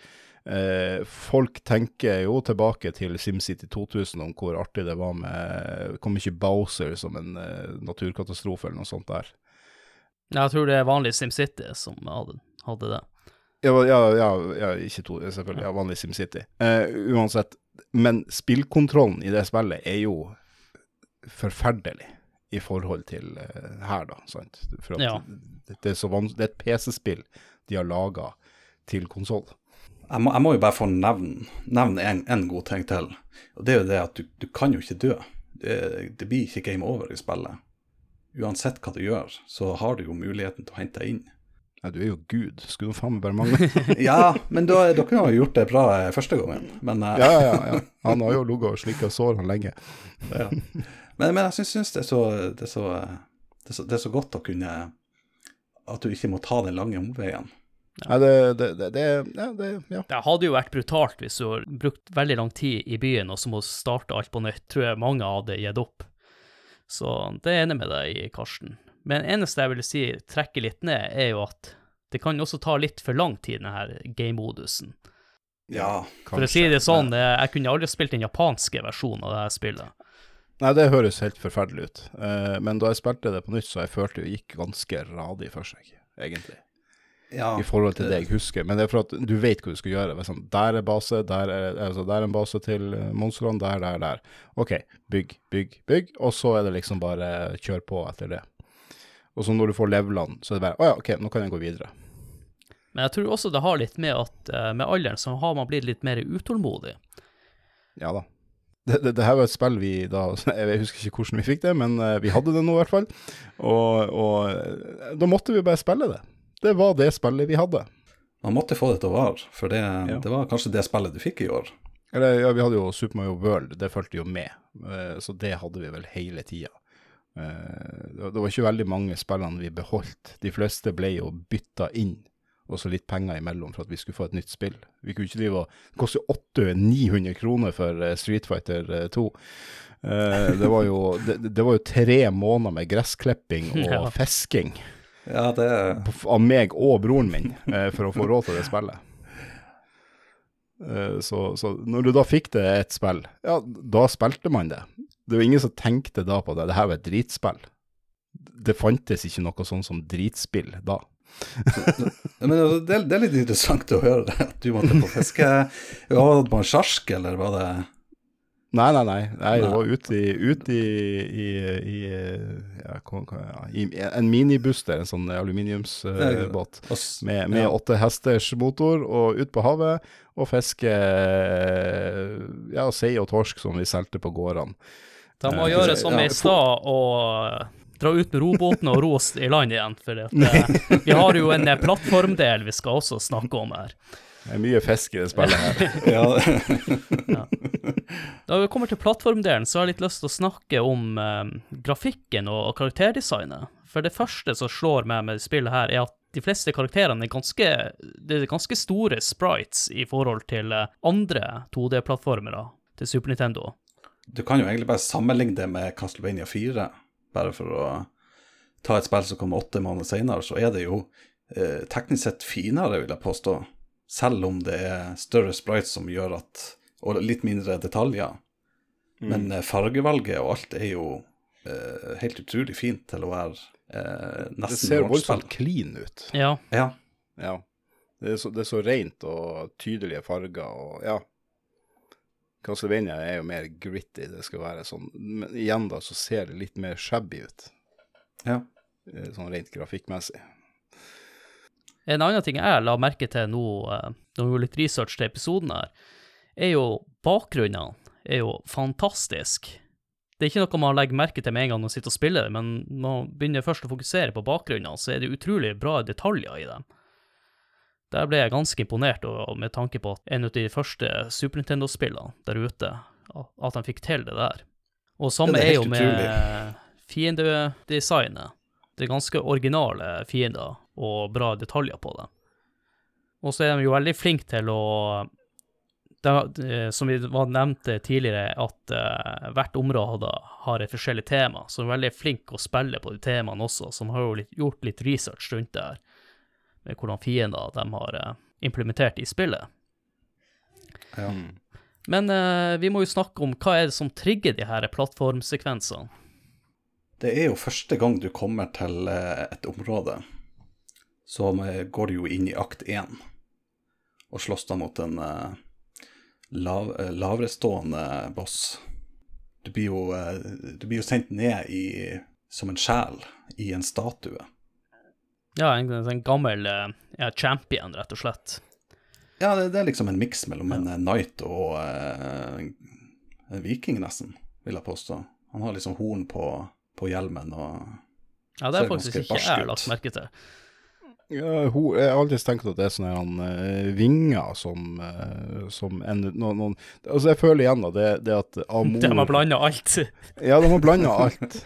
eh, folk tenker jo tilbake til SimCity 2000 om hvor artig det var med Kom ikke Bowser som en eh, naturkatastrofe eller noe sånt der? jeg tror det er vanlig SimCity som hadde, hadde det. Ja, ja, ja, ja ikke to, selvfølgelig. Ja, vanlig SimCity. Eh, uansett. Men spillkontrollen i det spillet er jo forferdelig i forhold til uh, her, da. sant? For at Ja. det, det, er så vans det er et PC-spill de har laga til konsoll. Jeg må, jeg må jo bare få nevne nevne en, en god ting til. Og det er jo det at du, du kan jo ikke dø. Det, det blir ikke game over i spillet. Uansett hva du gjør, så har du jo muligheten til å hente deg inn. Ja, du er jo gud. Skulle jo faen meg bare mangle. Ja, men da, dere har jo gjort det bra eh, første gangen. Men, eh, Ja, ja, ja. Han har jo ligget og slikka sårene lenge. ja. men, men jeg syns, syns det, så, det, så, det, det er så godt å kunne At du ikke må ta den lange omveien. Nei, det, det, det, det Ja, det Ja. Det hadde jo vært brutalt hvis du har brukt veldig lang tid i byen og så må starte alt på nytt. Tror jeg mange hadde gitt opp. Så det er enig med deg i, Karsten. Men eneste jeg vil si trekker litt ned, er jo at det kan også ta litt for lang tid, denne game-modusen. Ja. kanskje. For å si det sånn, jeg, jeg kunne aldri spilt den japanske versjonen av det her spillet. Nei, det høres helt forferdelig ut. Eh, men da jeg spilte det på nytt, så jeg følte det gikk ganske radig for seg, egentlig. ja. I forhold til det jeg husker. Men det er for at du vet hva du skal gjøre. Er Sånn, der er base, der er, altså, der er en base til eh, monstrene, der, der, der. OK, bygg, bygg, bygg. Og så er det liksom bare kjør på etter det. Og så når du får levelene, så er det bare Å ja, OK, nå kan jeg gå videre. Men jeg tror også det har litt med at eh, med alderen så har man blitt litt mer utålmodig. Ja da. Det, det, det her var et spill vi da Jeg husker ikke hvordan vi fikk det, men eh, vi hadde det nå i hvert fall. Og, og eh, da måtte vi bare spille det. Det var det spillet vi hadde. Man måtte få det til å vare, for det, det var kanskje det spillet du fikk i år. Eller ja, vi hadde jo Super Mario World, det fulgte jo med. Så det hadde vi vel hele tida. Det var ikke veldig mange spillene vi beholdt. De fleste ble jo bytta inn, og så litt penger imellom for at vi skulle få et nytt spill. Vi kunne ikke drive og Det koster 800-900 kroner for eh, Street Fighter eh, 2. Eh, Det var jo, det, det var jo tre måneder med gressklipping og Ja. fisking Ja, det av meg og broren min eh, for å få råd til det spillet. Eh, så, så når du da fikk det et spill, ja, da spilte man det. Det var ingen som tenkte da på det. Det her var et dritspill. Det fantes ikke noe sånn som dritspill da. Men det, er- det er litt interessant å høre at du måtte på fiske. Var det på en sjark, eller var det Nei, nei, nei. Jeg var ute i, ut i, i, i, ja, hva, hva, ja, i en minibuster, en sånn aluminiumsbåt. med, med ja. åtte hesters motor og ut på havet og fiske ja, sei og torsk som vi solgte på gårdene. De må Eh, gjøre som ja, i stad og dra ut med robåten og ro oss i land igjen. For at, eh, vi har jo en eh, plattformdel vi skal også snakke om her. Det er mye fisk i det spillet her. ja. Da vi kommer til plattformdelen, så har jeg litt lyst til å snakke om eh, grafikken og, og karakterdesignet. For det første som slår meg med spillet her, er at de fleste karakterene er ganske, det er ganske store sprites i forhold til andre 2D-plattformere til Super Nintendo. Du kan jo egentlig bare sammenligne det med Castlevania 4, bare for å ta et spill som kommer åtte måneder senere, så er det jo eh, teknisk sett finere, vil jeg påstå. Selv om det er større sprites som gjør at Og litt mindre detaljer. Men eh, fargevalget og alt er jo eh, helt utrolig fint til å være eh, Det ser voldsomt clean ut. Ja, Ja. Ja. Det er så, det er så rent og tydelige farger og ja. Castlevania er jo mer gritty, det skal være sånn. Men igjen da så ser det litt mer shabby ut, ja. eh, sånn rent grafikkmessig. En annen ting jeg la merke til nå, da når vi gjorde litt research til episoden her, er jo bakgrunnene er jo fantastisk. Det er ikke noe man legger merke til med en gang man sitter og spiller men når man begynner først å fokusere på bakgrunnene, så er det utrolig bra detaljer i dem. Der ble jeg ganske imponert og med tanke på at en av de første Super Nintendo-spillene der ute, at de fikk til det der. Og samme er er jo med fiendedesignet. Det er ganske originale fiender og bra detaljer på det. Og så er de jo veldig flinke til å det, eh, Som vi nevnte tidligere, at uh, hvert område har et forskjellig tema, så de er veldig flinke å spille på de temaene også, som har jo litt, gjort litt research rundt det her, med hvordan fiender de har eh, implementert i spillet. ja. Men eh, vi må jo snakke om hva er det som trigger de her plattformsekvensene. Det er jo første gang du kommer til eh, et område, så går du jo inn i akt én og slåss da mot en lav, laverestående boss. Du blir, jo, du blir jo sendt ned i, som en sjel i en statue. Ja, en, en gammel eh, ja, champion, rett og slett. Ja, det, det er liksom en miks mellom en eh, knight og uh, en, viking, nesten, vil jeg påstå. Han har liksom horn på, på hjelmen og Ja, det er faktisk ikke jeg lagt merke til. Ja, ho- jeg har alltid tenkt at det er sånne han, uh, vinger som, uh, som en, noen, noen Altså, jeg føler igjen da, det, det at Amor De har blanda alt. Ja, de har blanda alt.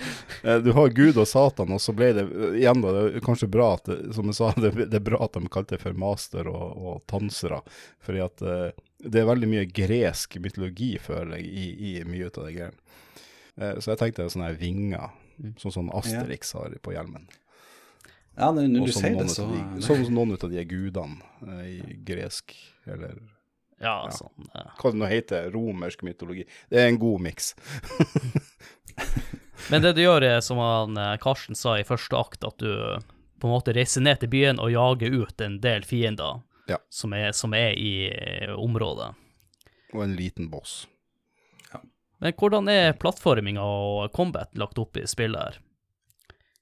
Uh, Du har Gud og Satan, og så ble det eh, igjen da, det er kanskje bra at det, som jeg sa, det, det er bra at de kalte det for master og, og tansere. Fordi at eh, det er veldig mye gresk mytologi, føler jeg, i, i mye av det greiene. Eh, Så jeg tenkte sånne her vinger, sånn som Asterix har på hjelmen. Ja, når når du sier det, så de, sånn som noen av de er gudene eh, i gresk, eller Ja, sånn. ja. hva det nå heter, romersk mytologi. Det er en god miks. Men det du gjør, er som han, eh, Karsten sa i første akt, at du på en måte reiser ned til byen og jager ut en del fiender Ja. som, er, som er i eh, området. Og en liten boss. Men hvordan er plattforminga og combat lagt opp i spillet her?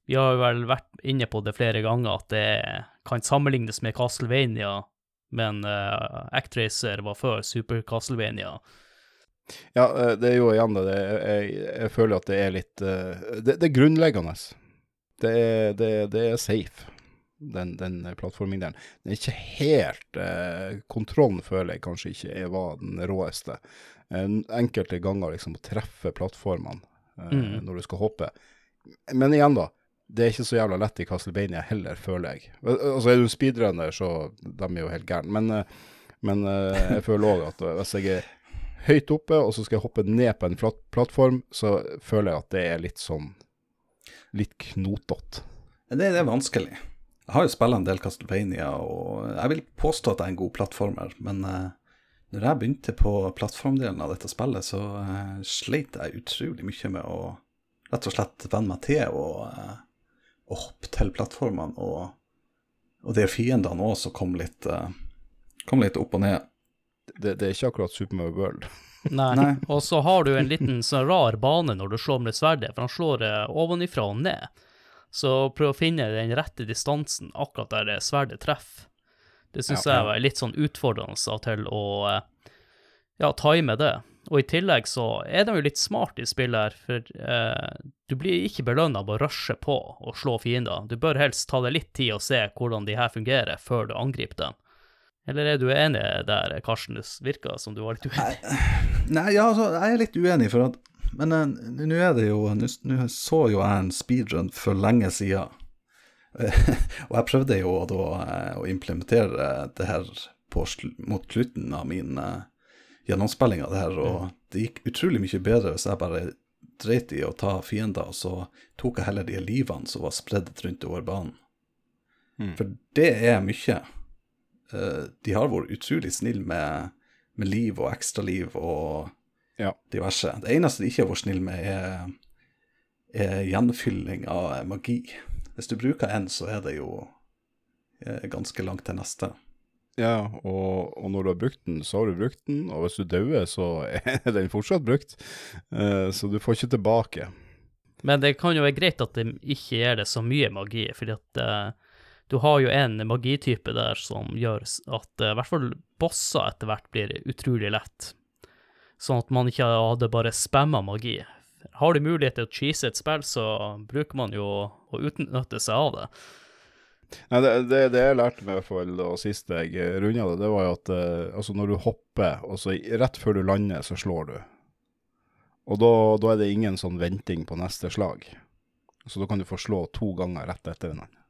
Vi har vel vært inne på det flere ganger, at det kan sammenlignes med Castlevania, men uh, Actracer var før Super Castlevania. Ja, eh, det er jo igjen det. det jeg, jeg føler at det er litt eh, Det, det er grunnleggende. Det er, det, det er safe, den, den plattformingdelen. Den er ikke helt eh, Kontrollen føler jeg kanskje ikke er, var den råeste. Enkelte ganger liksom å treffe plattformene eh, Mm. når du skal hoppe. Men igjen, da. Det er ikke så jævla lett i Castlevania heller, føler jeg. Altså, er du en speedrunner, så de er jo helt gærne. Men, eh, men eh, jeg føler òg at eh, hvis jeg er høyt oppe, og så skal jeg hoppe ned på en flat plattform, så føler jeg at det er litt sånn litt knotete. Det, det er vanskelig. Jeg har jo spilt en del Castlevania, og jeg vil påstå at jeg er en god plattformer, men når jeg begynte på plattformdelen av dette spillet, så sleit jeg utrolig mye med å rett og slett venne meg til uh, å hoppe til plattformene. Og, og det er fiendene òg som kom litt, uh, kom litt opp og ned. Det, det er ikke akkurat Super Mario World. Nei. Nei. Og så har du en liten sånn rar bane når du slår med sverdet, for han slår det ovenifra og ned. Så prøv å finne den rette distansen akkurat der det sverdet treffer. Det syns Ja, jeg var litt sånn utfordrende til å eh, ja, time det. Og i tillegg så er de jo litt smart i spillet her, for eh, du blir ikke belønna på å rushe på og slå fiender. Du bør helst ta deg litt tid og se hvordan de her fungerer, før du angriper dem. Eller er du enig der, Karsten? Det virka som du var litt uenig. Nei, ja, altså, jeg er litt uenig, for at Men eh, nå er det jo Nå så jo jeg en speedrun for lenge siden. og jeg prøvde jo da eh, å implementere det her på, mot slutten av min uh, gjennomspilling av det her, og det gikk utrolig mye bedre hvis jeg bare dreit i å ta fiender, og så tok jeg heller de livene som var spredd rundt over banen. Mm. For det er mye. Eh, de har vært utrolig snille med, med liv og ekstraliv og Ja. diverse. Det eneste de ikke har vært snille med, er, er gjenfylling av magi. Hvis du bruker en, så er det jo eh, ganske langt til neste. Ja, og, og når du har brukt den, så har du brukt den, og hvis du dauer, så er den fortsatt brukt. Uh, så du får ikke tilbake. Men det kan jo være greit at det ikke gjør det så mye magi, fordi at uh, du har jo en magitype der som gjør at eh, i hvert fall bosser etter hvert blir utrolig lett. Sånn at man ikke hadde bare spamma magi. Har du mulighet til å cheese et spill, så bruker man jo å utnytte seg av det. Nei, det, det, det jeg lærte meg i hvert fall da sist jeg runda det, det var jo at eh, altså når du hopper, og så rett før du lander, så slår du. Og da, da er det ingen sånn venting på neste slag. Så da kan du få slå to ganger rett etter hverandre.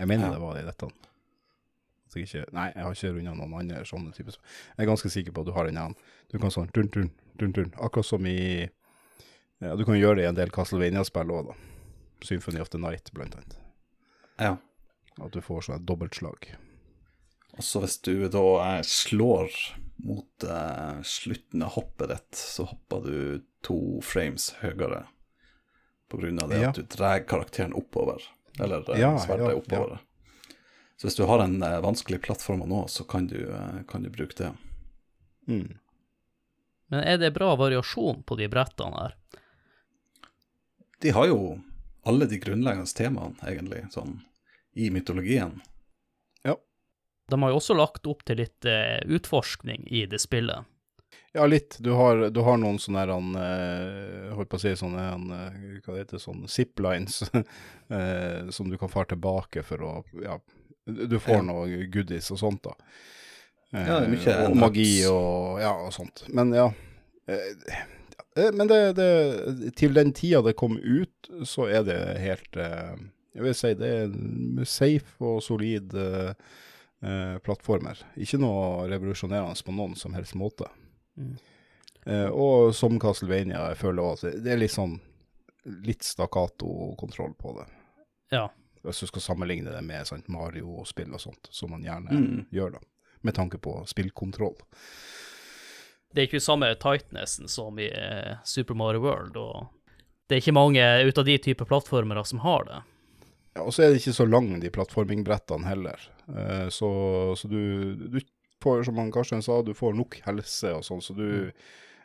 Jeg mener Ja. det var det i dette. Jeg ikke, nei, jeg har ikke runda noen andre sånne typer. Jeg er ganske sikker på at du har en annen. Du kan sånn turn, turn, turn, turn. Akkurat som i ja, Du kan gjøre det i en del Castlevania-spill òg, da. Symphony of the Night, blant annet. Ja. At du får sånn et dobbeltslag. Og så hvis du da slår mot eh, slutten av hoppet ditt, så hopper du to frames høyere på grunn av det Ja. at du drar karakteren oppover. Eller eh, Ja, sverdet ja, oppover. Så hvis du har en eh, vanskelig plattform nå, så kan du, eh, kan du bruke det. Mm. Men er det bra variasjon på de brettene her? De har jo alle de grunnleggende temaene, egentlig, sånn i mytologien. De har jo også lagt opp til litt uh, utforskning i det spillet. Ja, litt. Du har, du har noen sånne her, han, eh, holdt på å si sånne, han, eh, hva det heter, sånne ziplines, som du kan fare tilbake for å, ja, du får Ja. noe goodies og sånt da. Eh, Ja, det er mye og magi og, ja, og sånt. Men ja, men det, det, til den tida det kom ut, så er det helt, jeg vil si det er safe og solid eh, eh, plattformer. Ikke noe revolusjonerende på noen som helst måte. Mm. Eh, og som Castlevania, jeg føler også at det- er litt sånn litt stakkato-kontroll på det. Ja. Hvis du skal sammenligne det med sant, Mario-spill og sånt, som man gjerne Mm. gjør da, med tanke på spillkontroll. Det er ikke samme tightnessen som i Super Mario World, og det er ikke mange ut av de typer plattformere som har det. Ja, og så er det ikke så lang, de plattformingbrettene heller. Eh, så, så du, du får, som han Karsten sa, du får nok helse og sånn, så du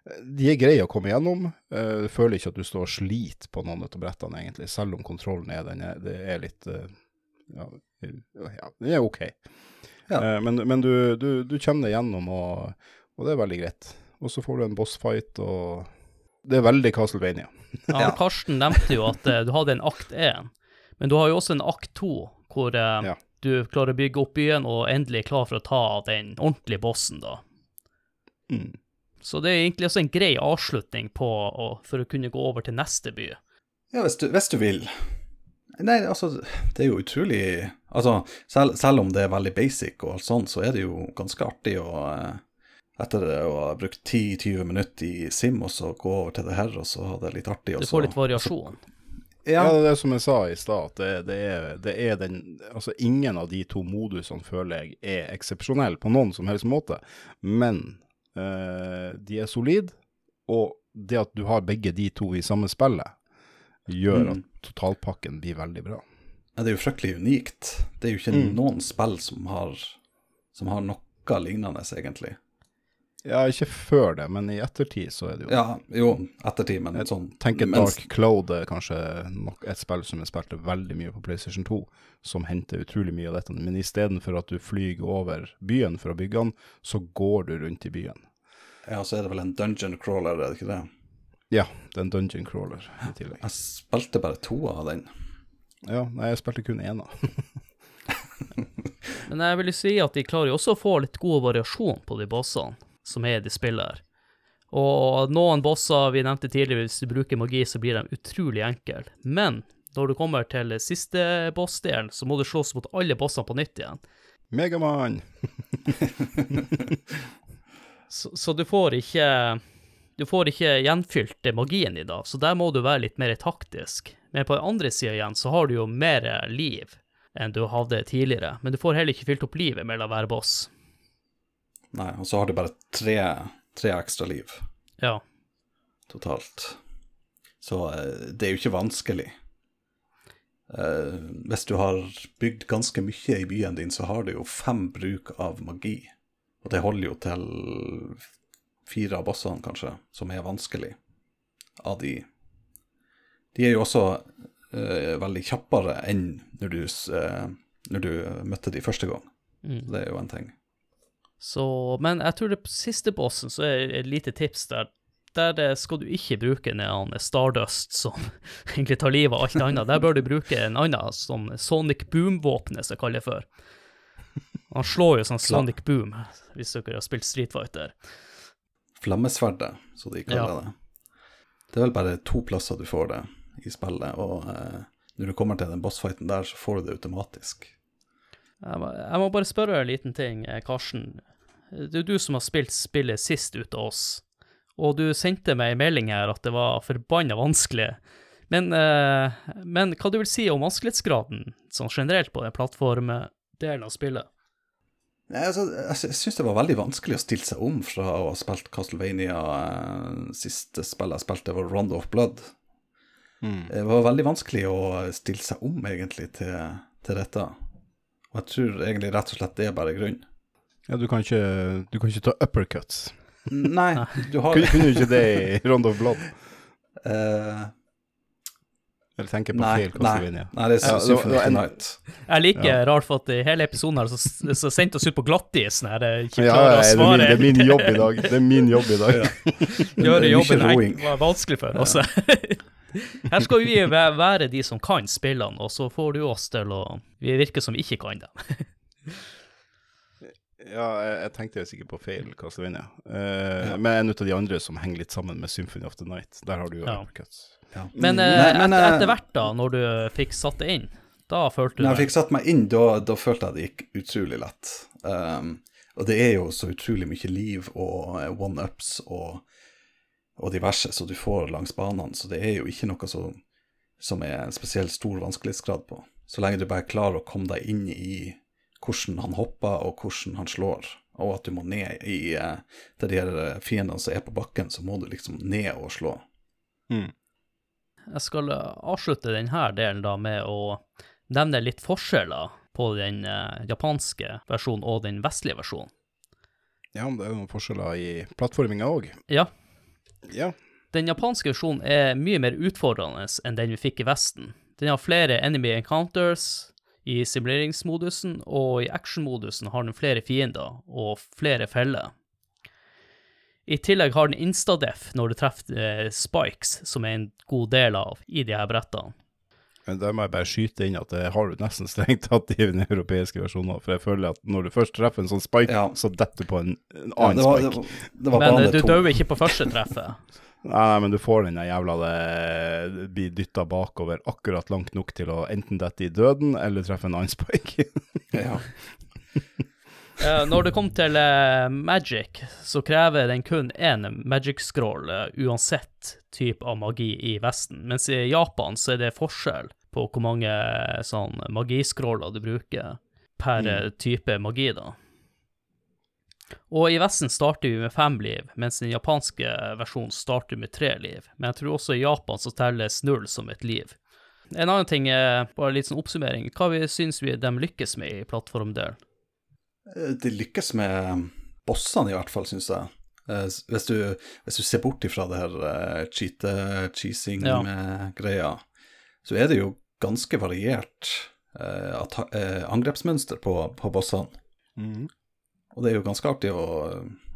De er greie å komme gjennom. Eh, du føler ikke at du står og sliter på noen av brettene, egentlig, selv om kontrollen er den er, det er litt eh, ja, ja, den er OK. Ja. Eh, men men du, du, du kommer deg gjennom, og, og det er veldig greit. Og så får du en bossfight, og det er veldig Castlevania. Ja. Karsten nevnte jo at eh, du hadde en akt 1, men du har jo også en akt 2, hvor eh, Ja. du klarer å bygge opp byen og endelig er klar for å ta den ordentlige bossen, da. Mm. Så det er egentlig også en grei avslutning på å, for å kunne gå over til neste by. Ja, hvis du, hvis du vil. Nei, altså, det er jo utrolig Altså, selv, selv om det er veldig basic og alt sånt, så er det jo ganske artig å eh, Etter å ha brukt 10-20 minutter i Sim, og så gå over til det her, og så ha det litt artig. også. Du får litt variasjon. Ja, Ja, det er det som jeg sa i stad, at det, det, er, det er den Altså, ingen av de to modusene føler jeg er eksepsjonelle på noen som helst måte, men eh, de er solide, og det at du har begge de to i samme spillet, gjør Mm. at totalpakken blir veldig bra. Ja, det er jo fryktelig unikt. Det er jo ikke Mm. noen spill som har, som har noe lignende, egentlig. Ja, ikke før det, men i ettertid så er det jo Ja, jo, ettertid, men Jeg sånn tenker mens- Dark Cloud er kanskje nok et spill som jeg spilte veldig mye på PlayStation 2, som henter utrolig mye av dette. Men istedenfor at du flyr over byen for å bygge den, så går du rundt i byen. Ja, så er det vel en dungeon crawler, er det ikke det? Ja, det er en dungeon crawler i tillegg. Jeg spilte bare to av den. Ja, nei, jeg spilte kun én. Men jeg vil jo si at de klarer jo også å få litt god variasjon på de bossene som er i de spillet her. Og noen bosser vi nevnte tidligere, hvis du bruker magi, så blir de utrolig enkle. Men når du kommer til siste bossdelen, så må du slåss mot alle bossene på nytt igjen. Megamann! Så, så du får ikke Du får ikke gjenfylt magien i dag, så der må du være litt mer taktisk. Men på den andre sida igjen så har du jo mer liv enn du hadde tidligere. Men du får heller ikke fylt opp livet mellom hver boss. Nei, og så har du bare tre, tre ekstra liv Ja. totalt. Så eh, det er jo ikke vanskelig. Uh, hvis du har bygd ganske mye i byen din, så har du jo fem bruk av magi. Og det holder jo til fire av bossene, kanskje, som er vanskelig. Av de De er jo også uh, veldig kjappere enn når du, eh, når du møtte de første gang. Mm. Det er jo en ting. Så, men jeg tror det på siste bossen så er det et lite tips der. Der skal du ikke bruke en Stardust som egentlig tar livet av alt annet. Der bør du bruke en annen som Sonic Boom-våpenet, som jeg kaller det for. Han slår jo sånn Sonic Boom, hvis dere har spilt Street Fighter. Flammesverdet, så de kaller Ja. det. Det er vel bare to plasser du får det i spillet, og eh, når du kommer til den bossfighten der, så får du det automatisk. Jeg må, jeg må bare spørre en liten ting, eh, Karsten. Det er du som har spilt spillet sist ut av oss, og du sendte meg en melding her at det var forbanna vanskelig. Men, eh, men hva du vil si om vanskelighetsgraden sånn generelt på den plattformdelen av spillet? Nei, altså, jeg sy- syns det var veldig vanskelig å stille seg om fra å ha spilt Castlevania eh, Siste spillet jeg spilte, var Round of Blood. Mm. Det var veldig vanskelig å stille seg om, egentlig, til, til dette. Og jeg tror egentlig rett og slett det er bare grunnen. Ja, du kan ikke, du kan ikke ta uppercuts. Nei, du har Kunne, kunne du ikke det i Round of Blood? Uh, Eller tenker på Nei, feil Castlevania? nei, nei, det er Ja, Symphony of Night. Jeg liker Ja. rart for at i hele episoden her så, så sendte oss ut på glattis når jeg ikke Ja, klarer ja, å det, er min, det er min jobb i dag. Det er min jobb i dag. Gjøre Det jobben jeg var vanskelig for oss. Her skal vi være de som kan spillene, og så får du oss til å Vi virker som vi ikke kan dem. Ja, jeg, jeg tenkte jo sikkert på feil Castlevania. Eh, Men en av de andre som henger litt sammen med Symphony of the Night. Der har du jo Ja. uppercuts. Ja. Men, uh, Nei, men, etter, eh, etter hvert, da, når du fikk satt det inn, da følte du Når jeg fikk satt meg inn, da, da følte jeg det gikk utrolig lett. Um, og det er jo så utrolig mye liv og one-ups og, og diverse som du får langs banene, så det er jo ikke noe så, som er en spesielt stor vanskelighetsgrad på. Så lenge du bare klarer å komme deg inn i hvordan han hopper og hvordan han slår, og at du må ned i eh, til de her eh, fiendene som er på bakken, så må du liksom ned og slå. Mm. Jeg skal avslutte denne delen da med å nevne litt forskjeller på den eh, japanske versjonen og den vestlige versjonen. Ja, men det er jo noen forskjeller i plattforminga òg. Ja, Ja. Den japanske versjonen er mye mer utfordrende enn den vi fikk i Vesten. Den har flere enemy encounters i simuleringsmodusen, og i actionmodusen har den flere fiender og flere feller. I tillegg har den instadef når du treffer eh, spikes, som er en god del av i de her brettene. Men der må jeg bare skyte inn at det har du nesten strengt tatt i den europeiske versjonen. For jeg føler at når du først treffer en sånn spike, Ja. så detter du på en, en Ja, annen det, var, det, spike. var- det var Men eh, du dør ikke på første treffet. Nei, nei, men du får den jævla det blir dytta bakover akkurat langt nok til å enten dette i døden eller treffe en annen spike. Ja. uh, når det kommer til uh, magic, så krever den kun én magic scroll uh, uansett type av magi i Vesten, mens i Japan så er det forskjell på hvor mange eh, sånn magiscroller du bruker per mm. type magi, da. Og i Vesten starter vi med fem liv, mens den japanske versjonen starter med tre liv. Men jeg tror også i Japan så telles null som et liv. En annen ting er bare litt sånn oppsummering. Hva vi syns vi de lykkes med i plattformdelen? Eh, De lykkes med bossene, i hvert fall, syns jeg. Eh, Hvis du, hvis du ser bort ifra det her uh, Ja. cheat-cheesing-greia, så er det jo ganske variert eh, eh, angrepsmønster på, på bossene. Mhm. Og det er jo ganske artig å,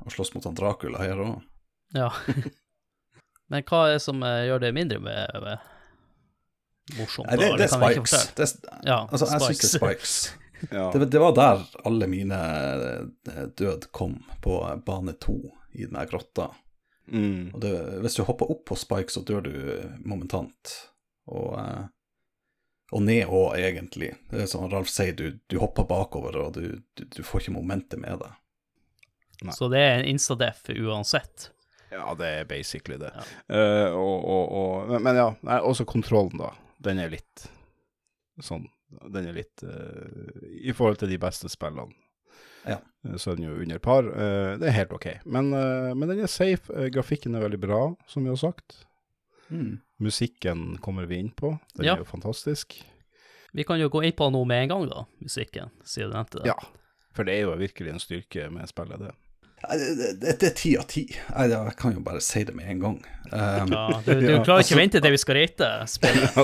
å slåss mot han Dracula her òg. Ja. Men hva er det som eh, gjør det mindre med, med morsomt? Nei, det, det er kan vi ikke Spikes. Det er, Ja, altså, jeg syns det er Spikes. Spikes. Ja. Det, det var der alle mine eh, død kom, på bane to i den grotta. Mm. Og det, hvis du hopper opp på spikes, så dør du momentant. Og, eh, og ned òg, egentlig. Det er som Ralf sier, du, du hopper bakover, og du, du, du får ikke momentet med deg. Nei. Så det er en instadef uansett. Ja, det er basically det. Ja. Uh, og, og, og, men, men ja, nei, også kontrollen, da. Den er litt sånn Den er litt uh, I forhold til de beste spillene. Ja. eh, Så er den jo under par. Uh, det er helt OK. Men, men den er safe. Grafikken er veldig bra, som vi har sagt. Musikken kommer vi inn på. Den Ja. er jo fantastisk. Vi kan jo gå inn på noe med en gang, da, musikken, siden du nevnte det. Ja. For det er jo virkelig en styrke med spillet, det. Det, er ti av ti. Jeg kan jo bare si det med en gang. Um, Ja, du, du Ja, klarer ikke altså- vente til vi skal rate spillet.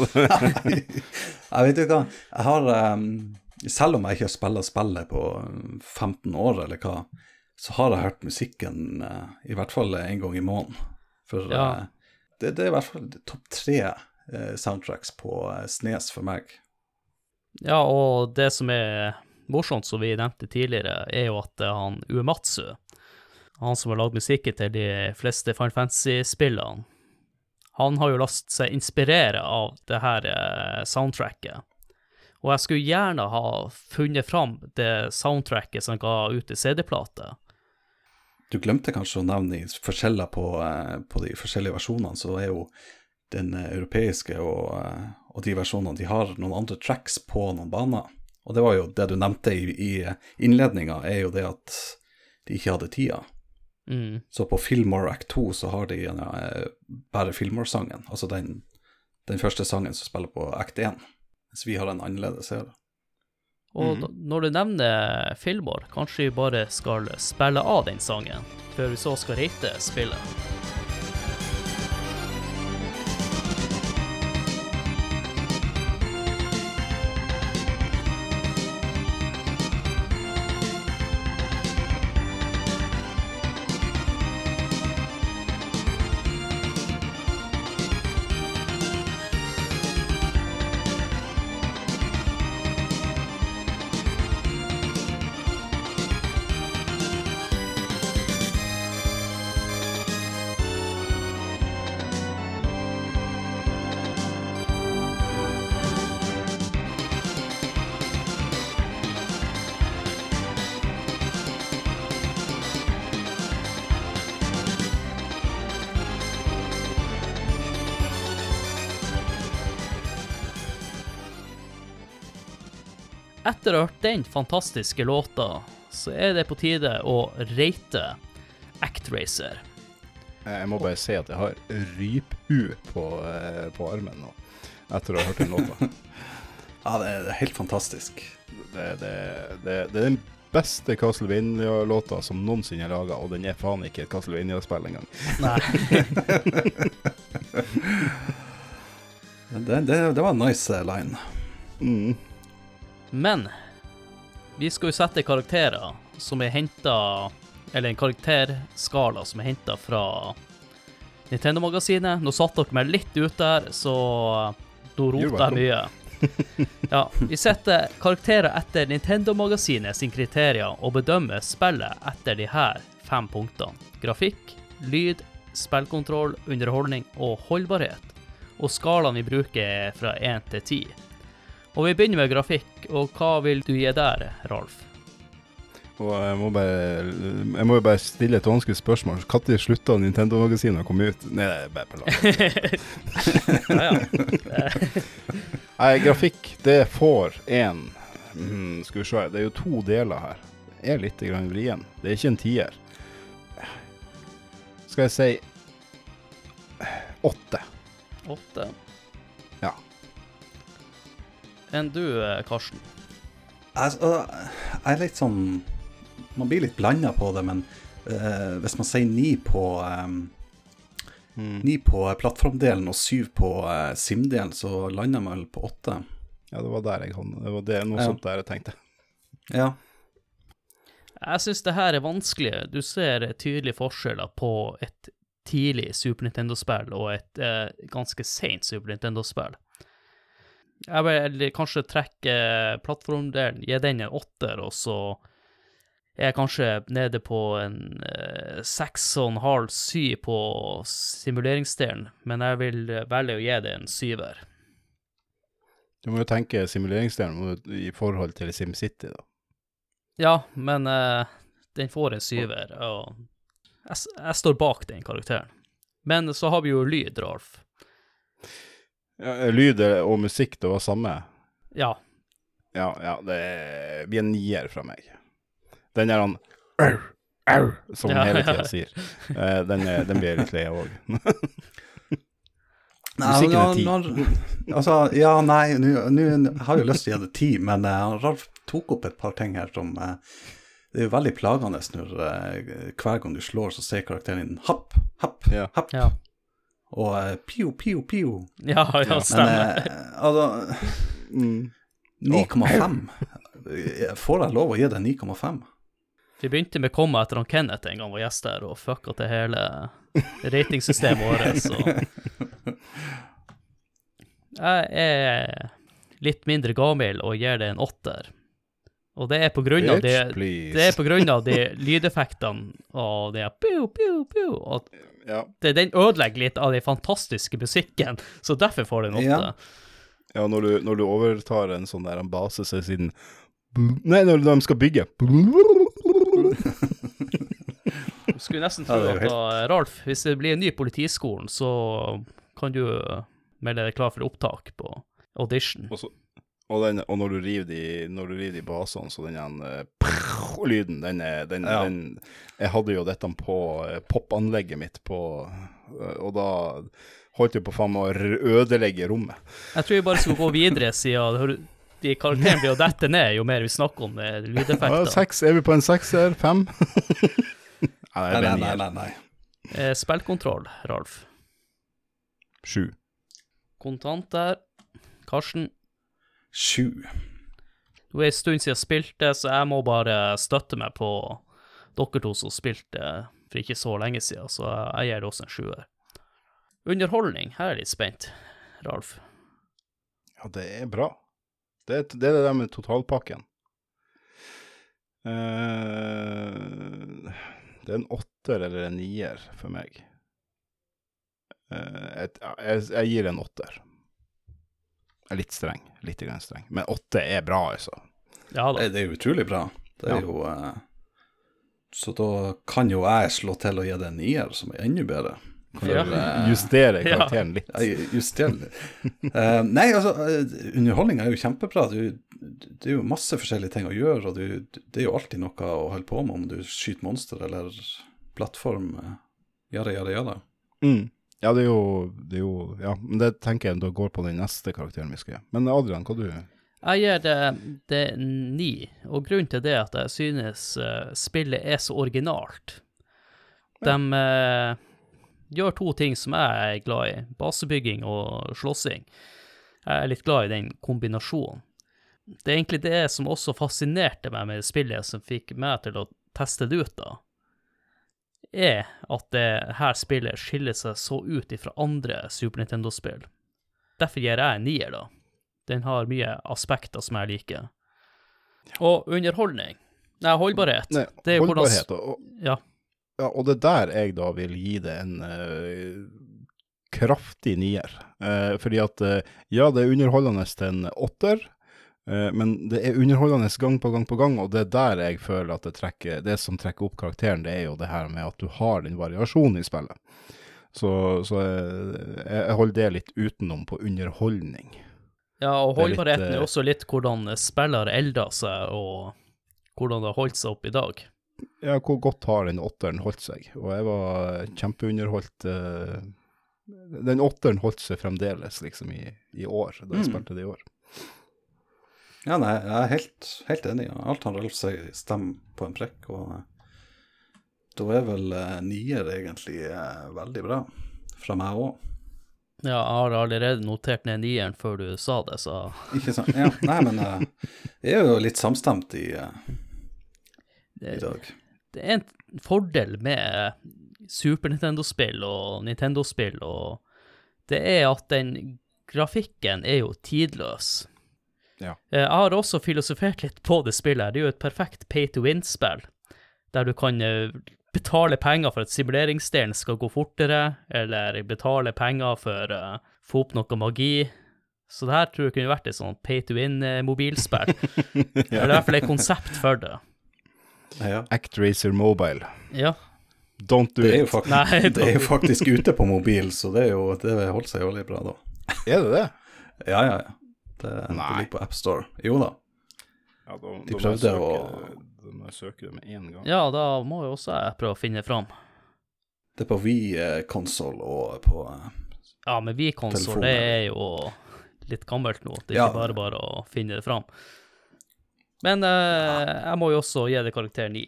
jeg vet du hva, jeg har um, Selv om jeg ikke har spilt spillet på um, 15 år, eller hva, så har jeg hørt musikken uh, i hvert fall en gang i måneden. For Ja. uh, det, det er i hvert fall topp tre uh, soundtracks på uh, Snes for meg. Ja, og det som er morsomt, som vi nevnte tidligere, er jo at er han Uematsu, han som har lagd musikken til de fleste Final Fantasy-spillene, han har jo latt seg inspirere av det her eh, soundtracket. Og jeg skulle gjerne ha funnet fram det soundtracket som ga ut i CD-plate. Du glemte kanskje å nevne forskjeller på, uh, på de forskjellige versjonene, så er jo den uh, europeiske og, uh, og de versjonene de har noen andre tracks på noen baner. Og det var jo det du nevnte i, i innledninga, er jo det at de ikke hadde tida. Mm. Så på Fillmore Act 2 så har de eh, bare Fillmore-sangen, altså den, den første sangen som spiller på Act 1, mens vi har en annerledes her. Og da, når du nevner Fillmore, kanskje vi bare skal spille av den sangen, før vi så skal rate spillet. Hørt den fantastiske låta, så er det på tide å rate Actracer. Eh, Jeg må bare si at jeg har ryphu på, eh, på armen nå, etter å ha hørt den låta. Ja, det er, det er helt fantastisk. Det, det, det, det er den beste Castlevania-låta som noensinne er laga, og den er faen ikke et Castlevania-spill engang. Nei. Det, det, det var en nice eh, line. Mm. Men vi skal jo sette karakterer som er henta Eller en karakterskala som er henta fra Nintendo-magasinet. Nå satte dere meg litt ut der, så nå roter jeg mye. Ja, vi setter karakterer etter Nintendo-magasinet sin kriterier og bedømmer spillet etter de her fem punktene. Grafikk, lyd, spillkontroll, underholdning og holdbarhet. Og skalaen vi bruker er fra 1 til 10. Og vi begynner med grafikk, og hva vil du gi der, Ralf? Og jeg må bare Jeg må jo bare stille et vanskelig spørsmål. Når slutta Nintendo-magasinet å komme ut? Nei, det er bare på lag. Ja, ja. Nei, grafikk, det får én mm, Skal vi se, det er jo to deler her. Det er litt vrien. Det er ikke en tier. Skal jeg si åtte. Åtte. Enn du, eh, Karsten? Altså, jeg er litt sånn Man blir litt blanda på det, men uh, hvis man sier ni på um, Mm. Ni på plattformdelen og syv på uh, SIM-delen, så lander man vel på åtte. Ja, det var der jeg kom. Det var det, noe Ja. sånt der jeg tenkte. Ja. Jeg syns det her er vanskelig. Du ser tydelige forskjeller på et tidlig Super Nintendo-spill og et eh, ganske seint Super Nintendo-spill. Jeg vil kanskje trekke plattformdelen, gi den en åtter, og så er jeg kanskje nede på en eh, seks og en halv, syv på simuleringsdelen, men jeg vil velge å gi det en syver. Du må jo tenke simuleringsdelen i forhold til SimCity, da. Ja, men uh, den får en syver, og jeg, jeg står bak den karakteren. Men så har vi jo lyd, Ralf. Ja, lyd og musikk, det var samme? Ja. Ja, ja, det blir en nier fra meg. Den er han au, au, som Ja, han hele ja. tida sier. Eh, den, er, den blir jeg litt lei av òg. Musikken er ti. når- altså, ja, nei, nå nå har jeg jo lyst til å gi det ti, men uh, Ralf tok opp et par ting her som uh, Det er jo veldig plagende når uh, hver gang du slår, så sier karakteren din happ, happ, Ja. happ. Ja, Og pio, pio, pio. ja, ja Men stemmer. eh, altså Mm. 9,5. Får jeg lov å gi deg 9,5? Vi begynte med komma etter han Kenneth en gang var gjest her, og fucka til hele ratingsystemet vårt, så Jeg er litt mindre gammel og gir det en åtter. Og det er på grunn av det Bitch, de, Det er på grunn av de lydeffektene og det pio, pio, pio, og ja. det, den ødelegger litt av den fantastiske musikken, så derfor får den åtte. Ja. ja, når du, når du overtar en sånn der en base, så er siden Nei, når de skal bygge Du skulle nesten tro Ja, er at da, Ralf, hvis det blir en ny politiskolen, så kan du melde deg klar for opptak på audition. Og, så, og, den, og når du river de, når du river de basene, så den uh, lyden, den er den, Ja. den Jeg hadde jo dette på uh, popanlegget mitt på uh, Og da holdt jeg på faen med å ødelegge rommet. Jeg tror vi bare skal gå videre, siden de karakterene blir å dette ned jo mer vi snakker om lydeffekter. Ja, seks, er vi på en sekser? Fem? Nei, Nei, nei. nei, nei. Eh, Spillkontroll, Ralf. Sju. Kontanter. Karsten. Sju. Det er en stund siden jeg spilte, så jeg må bare støtte meg på dere to som spilte for ikke så lenge siden, så jeg gir det også en sjuer. Underholdning, her er jeg litt spent, Ralf. Ja, det er bra. Det, er- det er det der med totalpakken. Uh, det er en åtter eller en nier for meg. Uh, et, jeg, jeg gir en åtter. Jeg er litt streng. Litt grann streng. Men åtte er bra, altså. Ja da. Det, det er jo utrolig bra. Det er Ja. jo eh, Så da kan jo jeg slå til og gi det en nier, som er enda bedre. For, Ja. eh, Justere Ja. karakteren litt. justere. Eh, nei, altså, uh, underholdning er jo kjempebra. Du, det er jo masse forskjellige ting å gjøre, og du, det er jo alltid noe å holde på med om du skyter monster eller plattform. Uh, jada, jada, jada. Mm. Ja, det er, jo, det er jo Ja, men det tenker jeg da går på den neste karakteren vi skal gjøre. Men Adrian, hva du Jeg gir det, det ni, og grunnen til det er at jeg synes eh, spillet er så originalt. De uh, gjør to ting som jeg er glad i, basebygging og slåssing. Jeg er litt glad i den kombinasjonen. Det er egentlig det som også fascinerte meg med spillet, som fikk meg til å teste det ut, da, er at det her spillet skiller seg så ut ifra andre Super Nintendo-spill. Derfor gir jeg en nier, da. Den har mye aspekter som jeg liker. Og underholdning. Nei, holdbarhet. Nei, det er holdbarhet hvordan. Og, Ja. ja, og det er der jeg da vil gi det en uh, kraftig nier. Uh, fordi at uh, ja, det er underholdende til en åtter, men det er underholdende gang på gang på gang, og det er der jeg føler at det trekker Det som trekker opp karakteren, det er jo det her med at du har den variasjonen i spillet. Så, så jeg, jeg holder det litt utenom på underholdning. Ja, og er litt, holdbarheten er eh, også litt hvordan spillere elda seg, og hvordan det har holdt seg opp i dag. Ja, hvor godt har den åtteren holdt seg? Og jeg var kjempeunderholdt. eh, den åtteren holdt seg fremdeles, liksom, i, i år, da jeg Mm. spilte det i år. Ja, nei, jeg er helt, helt enig. Alt han Ralf sier, stemmer på en prekk. Og eh, da er vel uh, nier egentlig uh, veldig bra. Fra meg òg. Ja, jeg har allerede notert ned nieren før du sa det, så Ikke sant? Ja, nei, men jeg er jo litt samstemt i, eh, i det, dag. det er en fordel med Super Nintendo-spill og Nintendo-spill, og det er at den grafikken er jo tidløs. Ja. Eh, Jeg har også filosofert litt på det spillet. her. Det er jo et perfekt pay to win-spill, der du kan eh, betale penger for at simuleringsdelen skal gå fortere, eller betale penger for å få opp noe magi. Så det her tror jeg kunne vært et sånn pay to win-mobilspill. Eller i hvert fall et konsept for det. Ja. Actracer Mobile. Ja. Don't do Det er, jo it. fakt Nei, det er jo faktisk ute på mobil, så det, er jo, det holder seg jo litt bra da. Er det det? Ja, ja, ja. Det, det Nei. ligger på AppStore. Jo da. Ja, da, De da prøvde å- Da må jeg søke det med en gang. Ja, da må jo også jeg prøve å finne fram. Det er på Wii-konsoll og på eh, Ja, men vi-konsoll, det er jo litt gammelt nå. Det er Ja. ikke bare bare å finne det fram. Men eh, jeg må jo også gi det karakter 9.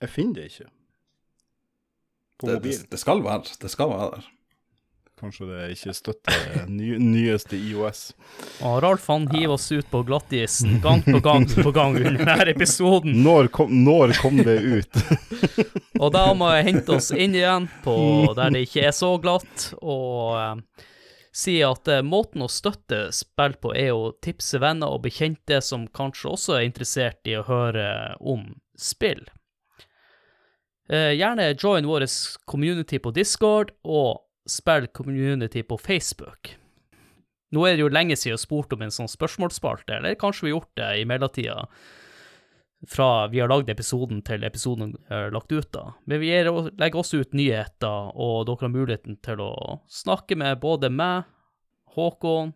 Jeg finner det ikke. På det, det, mobilen. det skal være Det skal være der. Kanskje det ikke støtter ny, nyeste IOS. Og Ralf han hiver oss ut på glattisen gang på gang på gang under denne episoden. Når kom, når kom det ut? Og da må jeg hente oss inn igjen på der det ikke er så glatt, og eh, si at eh, måten å støtte spill på er å tipse venner og bekjente som kanskje også er interessert i å høre om spill. Eh, gjerne join vår community på Discord og spill community på Facebook. Nå er det jo lenge siden jeg spurte om en sånn spørsmålsspalte, eller kanskje vi har gjort det i mellomtida fra vi har lagd episoden til episoden er lagt ut da. Men vi er, legger også ut nyheter, og dere har muligheten til å snakke med både meg, Håkon,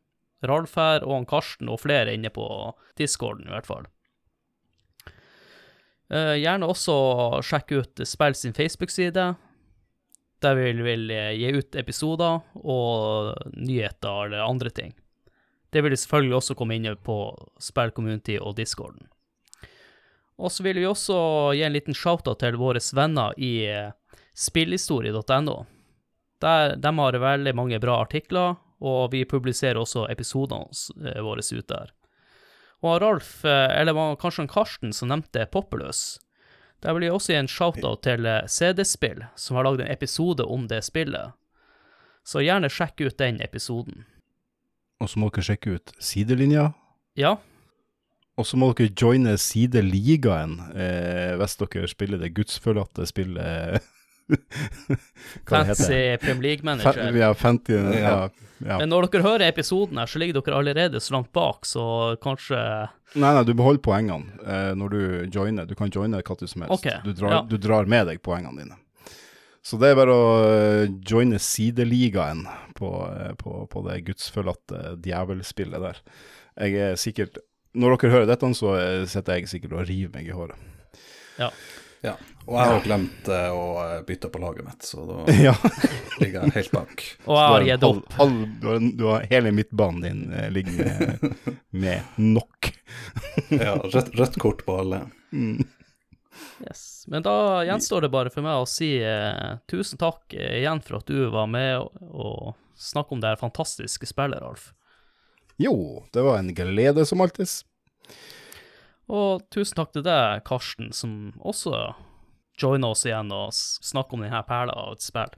Ralf her og han Karsten og flere inne på discorden i hvert fall. Eh, gjerne også sjekk ut Spill sin Facebook-side, der vi vil eh, gi ut episoder og nyheter eller andre ting. Det vil selvfølgelig også komme inn på spillcommunity og discorden. Og så vil vi også gi en liten shoutout til våre venner i eh, spillhistorie.no. De har veldig mange bra artikler, og vi publiserer også episodene eh, våre ut der. Og Ralf, eller kanskje Karsten som nevnte Populous. Der vil jeg også gi en shoutout til eh, CD-spill, som har lagd en episode om det spillet. Så gjerne sjekk ut den episoden. Og så må dere sjekke ut sidelinja. Ja, Og så må dere joine sideligaen eh, hvis dere spiller det gudsforlatte spillet Fancy heter Premier League-manager. Ja, Fanty, ja, Ja. ja. Men når dere hører episoden her, så ligger dere allerede så langt bak, så kanskje Nei, nei, du beholder poengene eh, når du joiner. Du kan joine hva som helst. Okay, du, drar, ja. du drar med deg poengene dine. Så det er bare å eh, joine sideligaen på, eh, på, på det gudsforlatte djevelspillet der. Jeg er sikkert Når dere hører dette, så eh, sitter jeg sikkert og river meg i håret. Ja. Ja. Og jeg har glemt eh, å eh, bytte på laget mitt, så da ja. ligger jeg helt bak. Og jeg har gitt opp. All, du, har, du har hele midtbanen din eh, liggende med, med nok. Ja, rødt, rødt kort på alle. Mm. Yes. Men da gjenstår det bare for meg å si eh, tusen takk eh, igjen for at du var med og, og snakke om det her fantastiske spillet, Alf. Jo, det var en glede som alltid. Og tusen takk til deg, Karsten, som også joiner oss igjen og snakker om denne perla av et spill.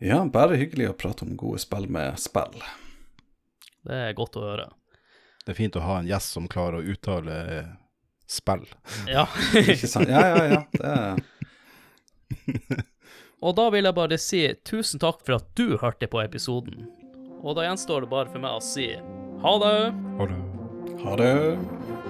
Ja, bare hyggelig å prate om gode spill med spill. Det er godt å høre. Det er fint å ha en gjest som klarer å uttale spill. Ja. Ikke sant? Ja, ja, ja. Det er og da vil jeg bare si tusen takk for at du hørte på episoden. Og da gjenstår det bare for meg å si ha det! Ha det. Ha det.